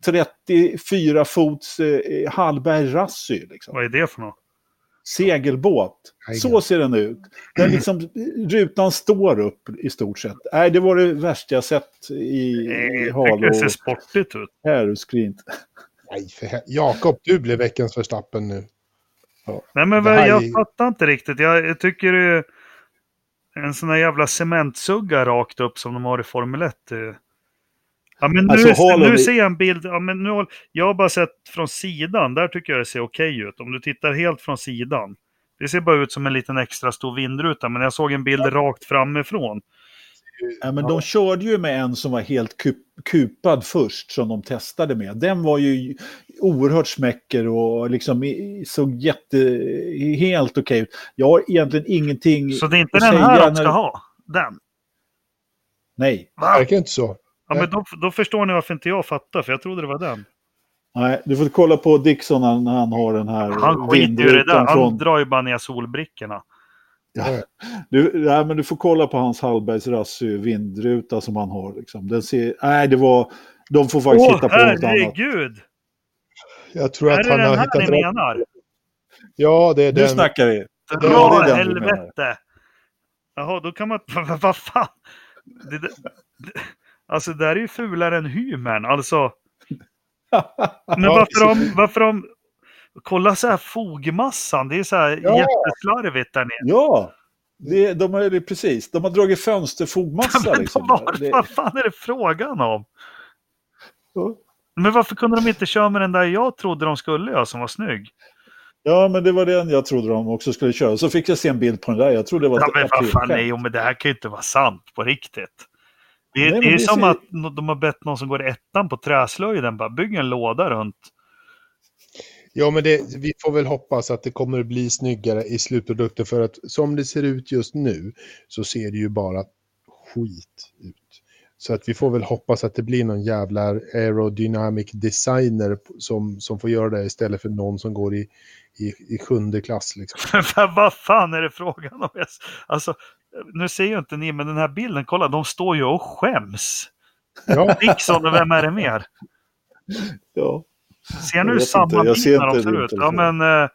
34 fots eh, Hallberg Rassy. Liksom. Vad är det för något? Segelbåt. Så ser den ut. Den liksom, rutan står upp i stort sett. Nej, det var det värsta jag sett i, i Halo det ser och sportigt ut. Aeroscreen. Nej, för Jakob, du blev veckans förstappen nu. Nej, men här jag är- fattar inte riktigt. Jag, jag tycker det är en sån här jävla cementsugga rakt upp som de har i Formel 1. Ja, men nu, Alltså, nu vi- ser jag en bild. Ja, men nu, har- jag har bara sett från sidan. Där tycker jag det ser okej ut. Om du tittar helt från sidan. Det ser bara ut som en liten extra stor vindruta. Men jag såg en bild rakt framifrån. Ja, men de körde ju med en som var helt kup, kupad först, som de testade med. Den var ju... oerhört smäcker och liksom såg jätte, helt okej ut. Jag har egentligen ingenting Så det är inte den här de när- ska ha? Den? Nej, Det verkar inte så. Ja, men då, då förstår ni varför inte jag fattar, för jag trodde det var den. nej, du får kolla på Dixon när när han har den här Han skiter ju i det där. Han från... drar ju bara ner solbrickorna. Du, nej, men du får kolla på hans Hallbergs Rassy vindruta som han har. Liksom. Den ser, nej, det var... De får faktiskt Åh, hitta på något annat. herregud! Jag tror Är att det han den har här hittat ni rätt. menar? Ja, det är den. Nu snackar vi. Dra det är den du helvete! Jaha, då kan man... Vad fan? Det, det, alltså, det där är ju fulare än hymern. Alltså, men varför de, varför de... Kolla så här fogmassan. Det är så här Ja. jätteslarvigt där nere. Ja, det, de har ju precis. De har dragit fönsterfogmassa. Men liksom. vad, Det- vad fan är det frågan om? Ja. Men varför kunde de inte köra med den där jag trodde de skulle göra som var snygg? Ja, men det var den jag trodde de också skulle köra. Så fick jag se en bild på den där. Jag trodde det var Ja, men vad fan, nej, men det här kan ju inte vara sant på riktigt. Det, är- Nej, det är det som ser- att de har bett någon som går i ettan på träslöjden bara bygg en låda runt. Ja, men det, vi får väl hoppas att det kommer att bli snyggare i slutprodukten för att som det ser ut just nu så ser det ju bara skit ut. Så att vi får väl hoppas att det blir någon jävla aerodynamic designer som, som får göra det istället för någon som går i, i, i sjunde klass. Liksom. Vad fan är det frågan om? Alltså, nu ser ju inte ni, men den här bilden, kolla, de står ju och skäms. Ja, Dixon och vem är det mer? Ja. Ser nu samma bild ser när de ser ut? Ja, telefon. men... eh,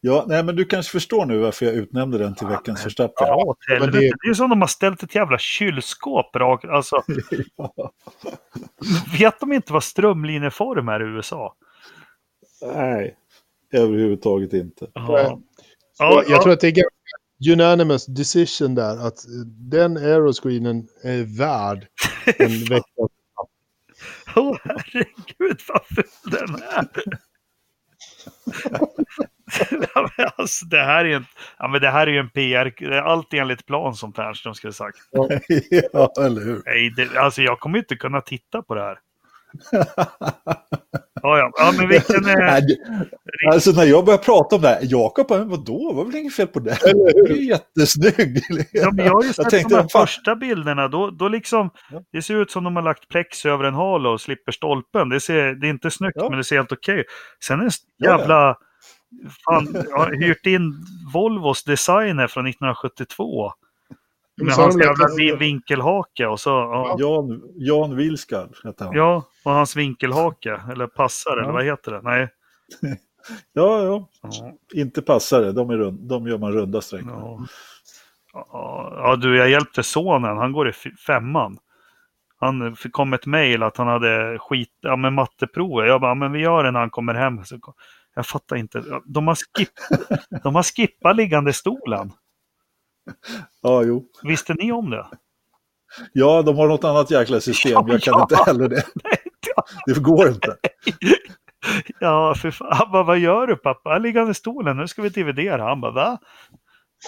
ja, nej, men du kanske förstår nu varför jag utnämnde den till veckans Verstappen. Ja, det- Det är ju som de har ställt ett jävla kylskåp rakt. Alltså, Ja. vet de inte vad strömlinjeform är i USA? Nej, överhuvudtaget inte. Ja. Ja, jag ja. tror att det är unanimous decision där att den aeroscreenen är värd en vecka. Åh herregud vad ful den är. ja, men alltså, det, här är en, ja, men det här är ju en PR. Allt enligt plan som Ternström skulle sagt. ja, eller hur? Nej, det, alltså jag kommer inte kunna titta på det här. Ja, ja. ja men vilken är... Det- Alltså när jag började prata om det här, Jakob, vadå, vad var väl inget fel på det? Det är ju jättesnygg. Ja, men jag har ju sett tänkte, de här fan, första bilderna. Då, då liksom, Ja. det ser ut som de har lagt plex över en hal och slipper stolpen. Det, ser, det är inte snyggt, Ja. men det ser helt okej ut. Sen är det Ja, ja. jävla... Fan, jag har hyrt in Volvos designer från 1972. Med hans jävla vinkelhake och så... Ja, Jan, Jan Wilskard hette han. ja, och hans vinkelhake. Eller passar, eller Ja. vad heter det? Nej. ja, ja. Ja, Inte passare, de, är rund, de gör man runda streck ja. Ja, du, jag hjälpte sonen. Han går i femman. Han kom ett mejl att han hade skit ja, med matteprovet. Jag bara, men vi gör det när han kommer hem. Så, jag fattar inte. De har, skip, de har skippat liggande stolen. Ja, jo. Visste ni om det? Ja, de har något annat jäkla system. Ja, Jag kan ja. inte heller det. Det går inte. Ja, för fan. Han bara, vad gör du pappa? Liggande stolen, nu ska vi dividera. Han bara, va?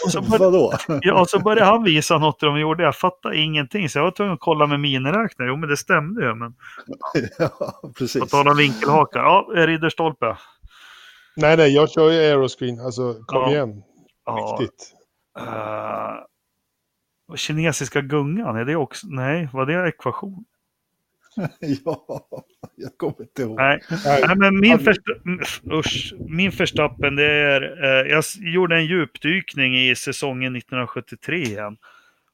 Och så började, Vadå? ja, och så började han visa något de gjorde. Jag fattade ingenting. Så jag var tvungen att kolla med miniräknare. Jo, men det stämde ju. Men Ja, på precis. tal om vinkelhakar. Ja, Ridderstolpe. Nej, nej, jag kör ju aeroscreen. Alltså, kom Ja. igen. Ja. Och kinesiska gungan, är det också? Nej, var det ekvation? Ja, jag kommer inte ihåg. Nej, Nej, men min, första, usch, min Verstappen, det är... Eh, jag gjorde en djupdykning i säsongen 1973 igen.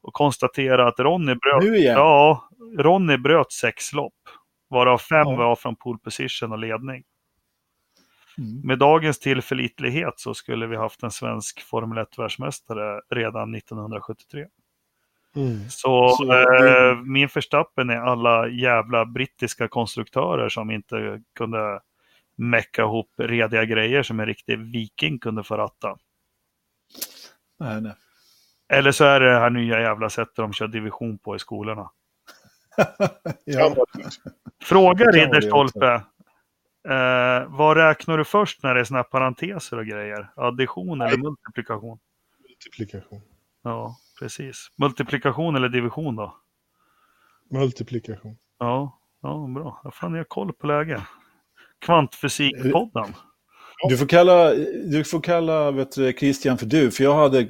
Och konstaterade att Ronny bröt, Nu igen? ja, Ronny bröt sex lopp. Varav fem Ja. var från pole position och ledning. Mm. Med dagens tillförlitlighet så skulle vi haft en svensk Formel 1-världsmästare redan 1973. Mm. Så, Så det- eh, min Verstappen är alla jävla brittiska konstruktörer som inte kunde mecka ihop rediga grejer som en riktig viking kunde få ratta. Nej, nej. Eller så är det det här nya jävla sättet de kör division på i skolorna. Ja. Fråga Ridderstolpe. Eh, vad räknar du först när det är såna här parenteser och grejer? Addition eller multiplikation? Multiplikation. Ja, precis. Multiplikation eller division då? Multiplikation. Ja, ja bra. Ja, fan, jag har koll på läget. Kvantfysikpodden. Du får kalla, du får kalla vet du, Christian för du, för jag hade,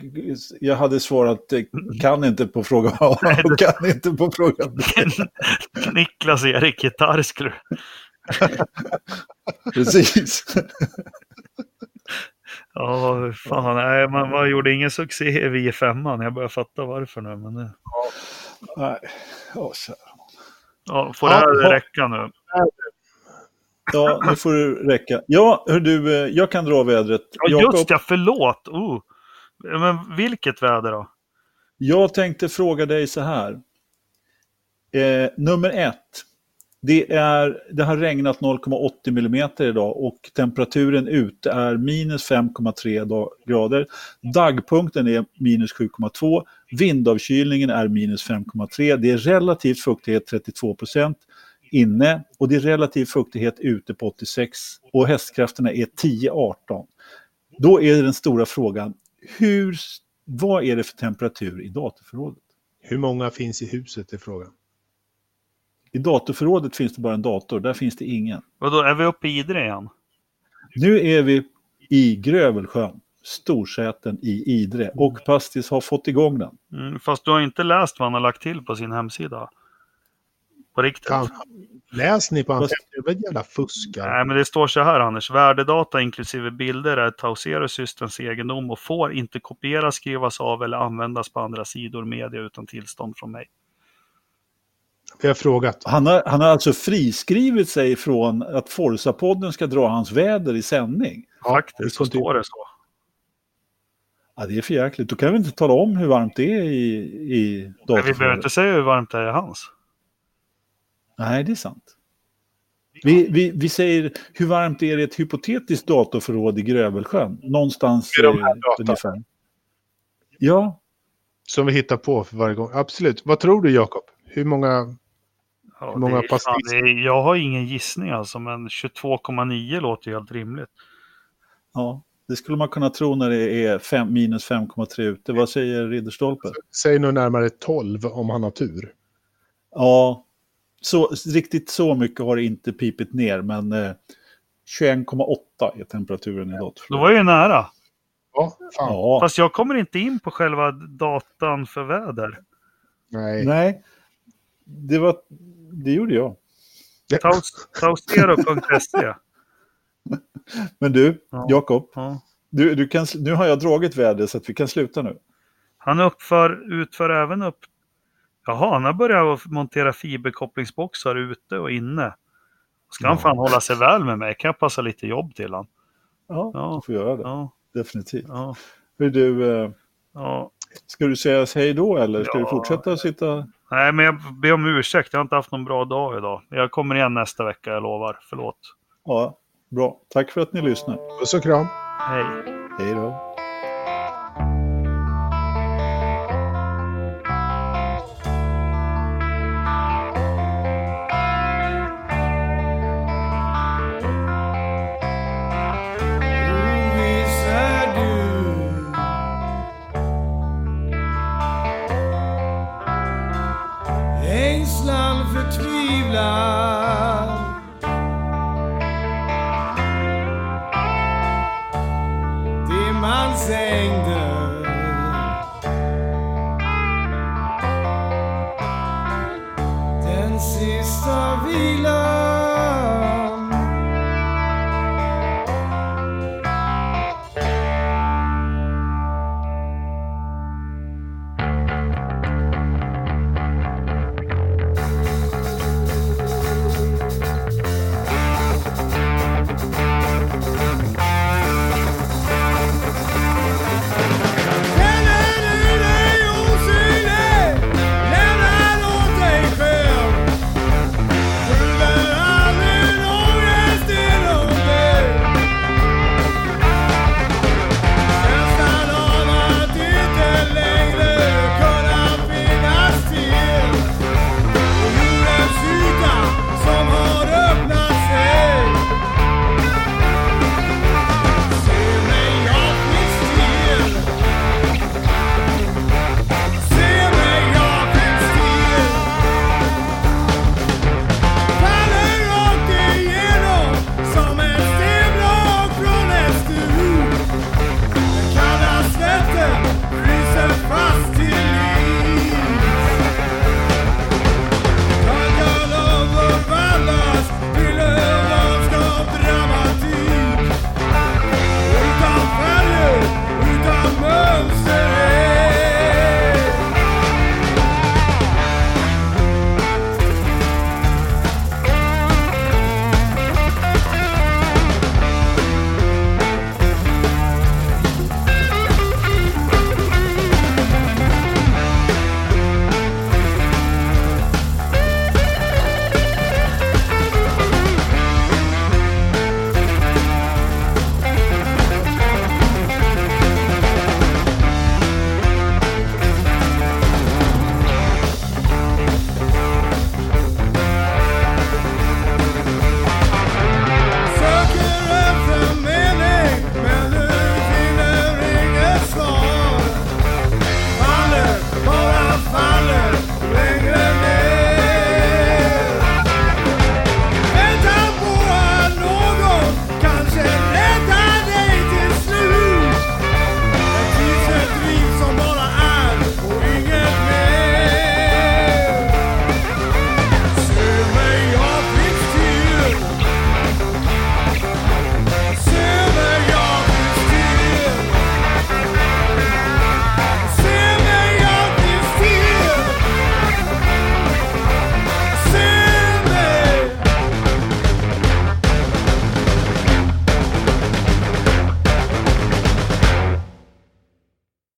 jag hade svarat eh, kan inte på fråga A och kan inte på fråga B. Niklas Erik Gitarr skulle du- Precis. Ja, fan, nej, man, man gjorde ingen succé i V5. Jag börjar fatta varför nu. Men nu. Nej. Åh. Ja, får Ja, det här ja. räcka nu? Ja, nu får det räcka. Ja, hör du, eh, jag kan dra vädret. Ja, just ja, förlåt. Oh. Men vilket väder då? Jag tänkte fråga dig så här. Eh, nummer ett. Det, är, det har regnat 0,80 millimeter idag och temperaturen ute är minus 5,3 grader. Dagpunkten är minus 7,2. Vindavkylningen är minus 5,3. Det är relativ fuktighet 32 procent inne och det är relativ fuktighet ute på 86 och hästkrafterna är 10-18. Då är den stora frågan, hur, vad är det för temperatur i datorförrådet? Hur många finns i huset är frågan. I datorförrådet finns det bara en dator, där finns det ingen. Och då är vi uppe i Idre igen? Nu är vi i Grövelsjön, Storsäten i Idre och Pastis har fått igång den. Mm, fast du har inte läst vad han har lagt till på sin hemsida. På riktigt. Kan, läs ni på hans hemsida? Jävla fuskar. Nej, men det står så här Anders. Värdedata inklusive bilder är Tausero Systems egendom och får inte kopieras, skrivas av eller användas på andra sidor media utan tillstånd från mig. Vi har frågat. Han har, han har alltså friskrivit sig från att Forza-podden ska dra hans väder i sändning. Ja, Faktiskt så står det så. Ja, det är för jäkligt. Då kan vi inte tala om hur varmt det är i, i Men vi behöver inte säga hur varmt det är i hans. Nej, det är sant. Vi, vi, vi säger hur varmt är det i ett hypotetiskt datorförråd i Grövelsjön? Någonstans Med de här eh, ungefär. Ja, Som vi hittar på för varje gång. Absolut. Vad tror du Jakob? Hur många? Ja, Hur många det är, pass det Jag har ingen gissning alltså, men 22,9 låter ju helt rimligt. ja, det skulle man kunna tro när det är fem, minus 5,3 ute. Vad säger Ridderstolpe? Säg nog närmare 12 om han har tur. Ja, så, riktigt så mycket har det inte pipit ner, men eh, 21,8 är temperaturen i Då datorförrådet. var ju nära. Ja, fan. Ja, Fast jag kommer inte in på själva datan för väder. Nej. nej, det, var, det gjorde jag. Taus- Tausero.se. Men du, Ja. Jakob, Ja. du, du kan, nu har jag dragit väder så att vi kan sluta nu. Han uppför, utför även upp... Jaha, han har börjat montera fiberkopplingsboxar ute och inne. Ska han Ja. fan hålla sig väl med mig kan jag passa lite jobb till han. Ja, Ja. du får göra det. Ja, Definitivt. ja, Hur du, eh, ja. ska du säga hej då eller ska Ja. du fortsätta att sitta? Nej, men jag ber om ursäkt. Jag har inte haft någon bra dag idag. Jag kommer igen nästa vecka, jag lovar. Förlåt. Ja, bra. Tack för att ni lyssnar. Puss och kram. Hej. Hej då. Den sista vilan